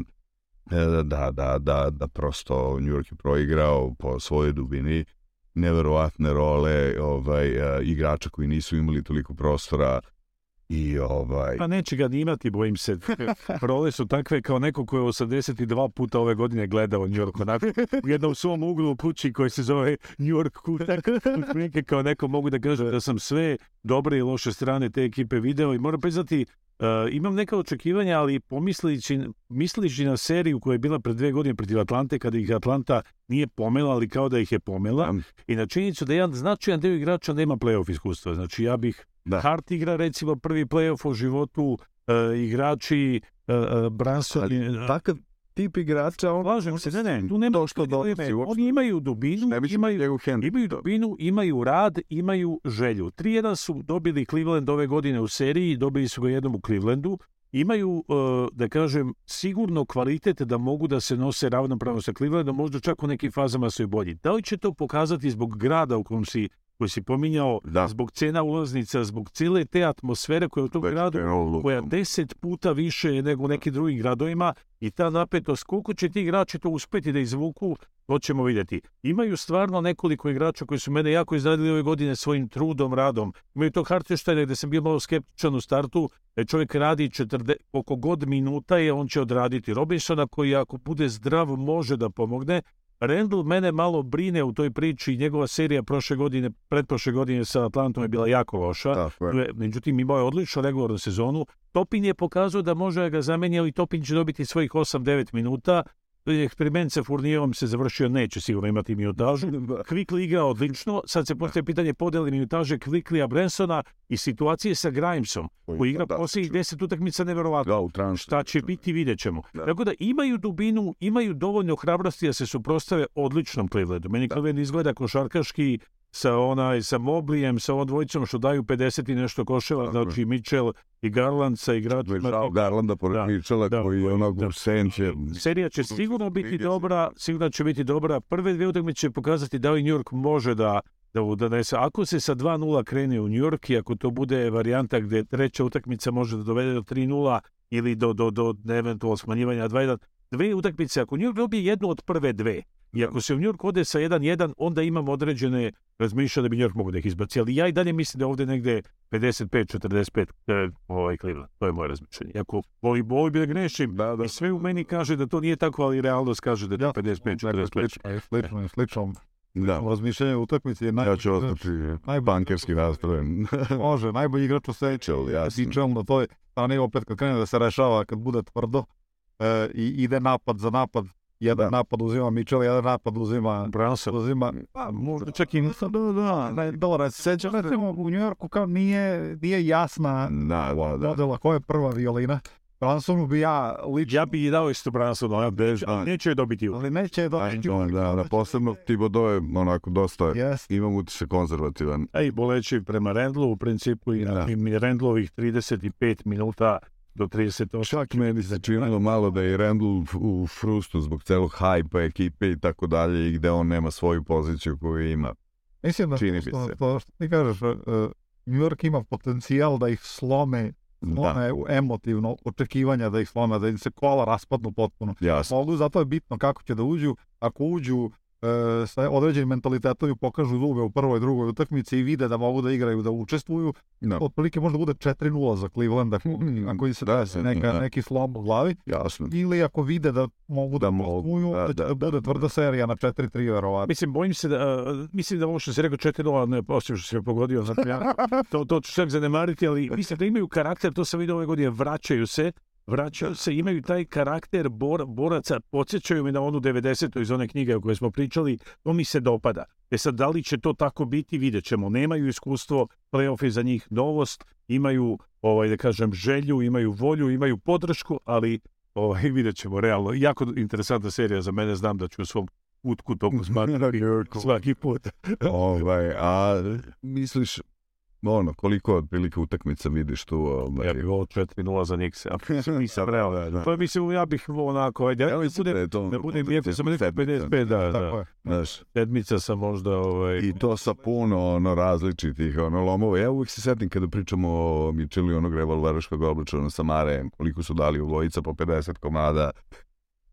e, da, da, da, da prosto New York je proigrao po svojoj dubini neverovatne role ovaj, e, igrača koji nisu imali toliko prostora I ovaj... Pa neće ga ni imati, bojim se. Role su takve kao neko koji je 82 puta ove godine gledao New York. Onako, U jednom svom uglu u kući koji se zove New York kutak. Neke kao neko mogu da kažem da sam sve dobre i loše strane te ekipe video i moram priznati Uh, imam neka očekivanja, ali pomislići, mislići na seriju koja je bila pred dve godine protiv Atlante, kada ih Atlanta nije pomela, ali kao da ih je pomela, i na činjenicu da jedan značajan deo igrača nema da playoff iskustva. Znači, ja bih Da. Hart igra recimo prvi playoff u životu, e, igrači e, eh, e, eh, Branson... Ali, takav tip igrača, on, Lažem on se, ne, ne, tu nema to što dolazi uopšte. Oni imaju dubinu, ne imaju, imaju dubinu, imaju rad, imaju želju. 3-1 su dobili Cleveland ove godine u seriji, dobili su ga jednom u Clevelandu, imaju, da kažem, sigurno kvalitet da mogu da se nose ravnopravno sa Clevelandom, možda čak u nekim fazama su i bolji. Da li će to pokazati zbog grada u kom si koji si pominjao, da. zbog cena ulaznica, zbog cijele te atmosfere koja je u tom gradu, koja deset puta više je nego nekim drugim gradovima i ta napetost, koliko će ti igrači to uspeti da izvuku, to ćemo vidjeti. Imaju stvarno nekoliko igrača koji su mene jako iznadili ove godine svojim trudom, radom. Imaju tog Hartensteina gdje sam bio malo skeptičan u startu, da čovjek radi 40, oko god minuta je, on će odraditi. Robinsona koji ako bude zdrav može da pomogne, Randall mene malo brine u toj priči, njegova serija prošle godine, pretprošle godine sa Atlantom je bila jako loša, Tako je. međutim imao je odličnu regularnu sezonu. Topin je pokazao da može da ga zamenja, ali Topin će dobiti svojih 8-9 minuta, Eksperiment sa Furnijevom se završio, neće sigurno imati minutažu. Kvikli igra odlično, sad se postaje pitanje podeli minutaže Kviklija Brensona i situacije sa Grimesom, koji igra posljednjih 10 utakmica neverovatno. u Šta će biti, vidjet ćemo. Da. Tako da imaju dubinu, imaju dovoljno hrabrosti da se suprostave odličnom Clevelandu. Meni Cleveland izgleda košarkaški sa onaj sa Moblijem, sa ovom dvojicom što daju 50 i nešto koševa, Tako znači Mitchell i Garland sa igračima. Žao Garlanda pored da, Mitchella da, koji je onako da. senće. Serija će sigurno biti dobra, sigurno će biti dobra. Prve dve utakmice će pokazati da li New York može da da, da donese. Ako se sa 2-0 krene u New York i ako to bude varijanta gde treća utakmica može da dovede do 3-0 ili do, do, do, do eventualno smanjivanja 2-1, dve utakmice, ako New York dobije jednu od prve dve, I ako se u Njurku ode sa 1-1, onda imam određene razmišlja da bi Njurk mogu da ih izbaci. Ali ja i dalje mislim da ovde negde 55-45 eh, ovaj Cleveland. To je moje razmišljanje. Ako voli, voli bi da grešim, da, da. I sve u meni kaže da to nije tako, ali realnost kaže da je ja, 55-45. Slično, e, slično. E. Da. Razmišljanje utakmice je naj... Ja ću ostati najbolji bankerski raspravljen. *laughs* Može, najbolji igrač u sveću. Ja sam. Čelno, to je, a ne opet kad krene da se rešava, kad bude tvrdo, e, i ide napad za napad, jedan napad uzima Mitchell, jedan napad uzima Brunson. Uzima, pa možda čak i da, da, da, dobro, sećam recimo u Njujorku kao nije, nije jasna da, da, da. modela koja je prva violina. Bransonu bi ja lično... Ja bi i dao isto Bransonu, da, ja bež, ali da, neće je dobiti Ali neće je dobiti Da, da, da, posebno Tibodo je onako dosta, yes. imam utisak konzervativan. Ej, boleći prema Rendlu, u principu i da. Rendlovih 35 minuta do 38. Čak meni se činilo malo da je Randall u frustu zbog celog hajpa, ekipe i tako dalje, i gde on nema svoju poziciju koju ima. Mislim da, Čini što, se. to što ti kažeš, uh, New York ima potencijal da ih slome slome da. emotivno očekivanja da ih slome, da im se kola raspadnu potpuno. Jasno. Mogu, zato je bitno kako će da uđu. Ako uđu sa određenim mentalitetom pokažu zube u prvoj, drugoj utakmici i vide da mogu da igraju, da učestvuju. No. Otprilike možda bude 4-0 za Cleveland ako, ako im se da, se, neka, da. neki slom u glavi. Jasno. Ili ako vide da mogu da, da učestvuju, da, da, da, da, tvrda serija na 4-3 verovatno. Mislim, bojim se da, mislim da ovo što si rekao 4-0, ne, osim što si pogodio, znači ja, to, to ću čak zanemariti, ali mislim da imaju karakter, to sam vidio ove godine, vraćaju se, vraćaju se, imaju taj karakter bor, boraca, podsjećaju me na onu 90. iz one knjige o kojoj smo pričali, to mi se dopada. E sad, da li će to tako biti, vidjet ćemo. Nemaju iskustvo, playoff je za njih novost, imaju, ovaj, da kažem, želju, imaju volju, imaju podršku, ali ovaj, *laughs* vidjet ćemo, realno. Jako interesantna serija za mene, znam da ću u svom utku to posmatrati *laughs* svaki put. ovaj, a misliš, ono, koliko otprilike utakmica vidiš tu? Ovaj... Ja bih ovo 4-0 za Nikse. Ja nisam *laughs* realno. Da, da. Pa mislim, ja bih onako, ajde, ja mislim, budem, da to, ne da budem jefe, sam rekao 55, da, da. Znaš. Sedmica sam možda... Ovaj... I to sa puno ono, različitih ono, lomova. Ja uvijek se setim kada pričamo o i onog revolveraškog obličana sa Marejem, koliko su dali u dvojica po 50 komada,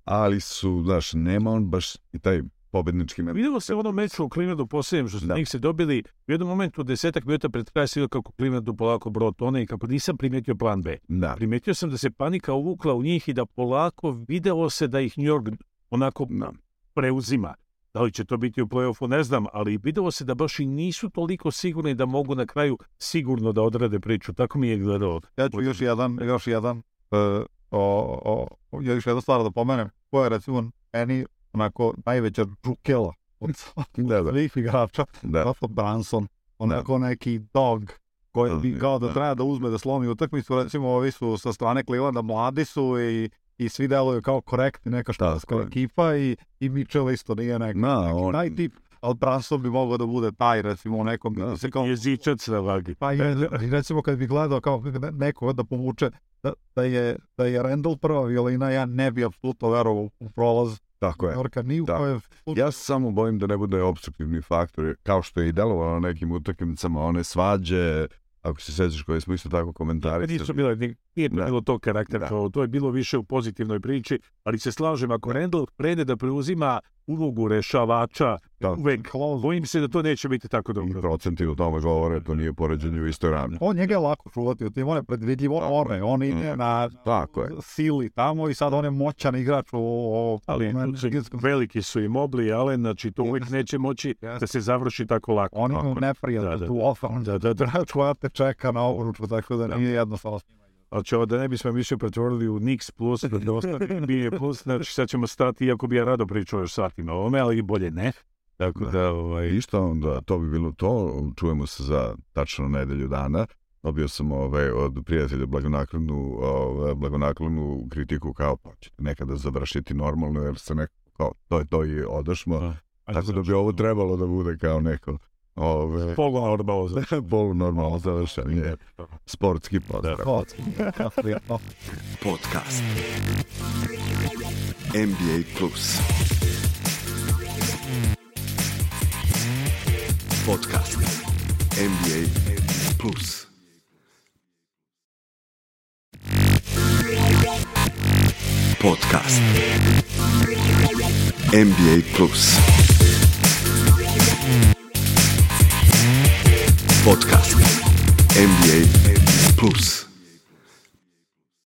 ali su, znaš, nema on baš i taj pobednički meč. se ono meč u Clevelandu posljednjem što su da. njih se dobili u jednom momentu desetak minuta pred kraj se kako Clevelandu polako brod tone i kako nisam primetio plan B. Da. Primetio sam da se panika uvukla u njih i da polako videlo se da ih New York onako da. preuzima. Da li će to biti u playoffu, ne znam, ali videlo se da baš i nisu toliko sigurni da mogu na kraju sigurno da odrade priču. Tako mi je gledalo. Ja ću još jedan, još jedan, uh, o, o, još jednu stvar da pomenem, koja je recimo meni onako najveća džukela od *laughs* da, da. svih igrača, da. Russell Branson, onako da. neki dog koji bi da. kao da, da treba da uzme da slomi utakmicu, recimo ovi su sa strane Clevelanda mladi su i i svi deluju kao korektni neka šta da, ekipa i, i Mitchell isto nije neka, da, no, neki on... taj tip ali Branson bi mogao da bude taj, recimo, u nekom... Da, se kao, jezičac na vagi. Pa je, recimo, kad bi gledao kao neko da povuče, da, da, je, da je Randall prva violina, ja ne bi apsolutno verovao u prolaz Tako je. Norka ni u da. kojoj... Ja se samo bojim da ne bude obstruktivni faktor, kao što je i delovalo na nekim utakmicama, one svađe, ako se sećaš koje smo isto tako komentari. Nisu bilo, nije, da. bilo to karakter, da. to je bilo više u pozitivnoj priči, ali se slažem, ako da. Rendel prene da preuzima ulogu rešavača da. uvek. Bojim se da to neće biti tako dobro. Procenti o tome govore, to nije poređenje u istoj ravni. On njega je lako čuvati, on je predvidljivo ore, on ide mm. na tako je. sili tamo i sad on je moćan igrač u... u ali znači, veliki su i mobli, ali znači to uvek neće moći da se završi tako lako. Oni imaju neprijatno da, da, tu da. ofan, da, da, da. da, te čeka da, oruču, tako da, da. nije jednostavno. Znači, ovo da ne bismo više pretvorili u Nix plus, da ostane NBA plus, znači sad ćemo stati, iako bi ja rado pričao još satima o ovome, ali bolje ne. Tako da, da ovaj... Ništa onda, to bi bilo to. Čujemo se za tačno nedelju dana. Dobio sam ovaj, od prijatelja blagonaklonu, ovaj, blagonaklonu kritiku kao pa ćete nekada završiti normalno jer se neko kao to je to i odašmo. A, da. Tako da bi ovo trebalo da bude kao neko Ove, polunormalno *laughs* završen. polunormalno završen je. Sportski pozdrav. Sportski. Podcast. NBA Plus. Podcast. NBA Plus. Podcast. NBA Plus. פודקאסט NBA פלוס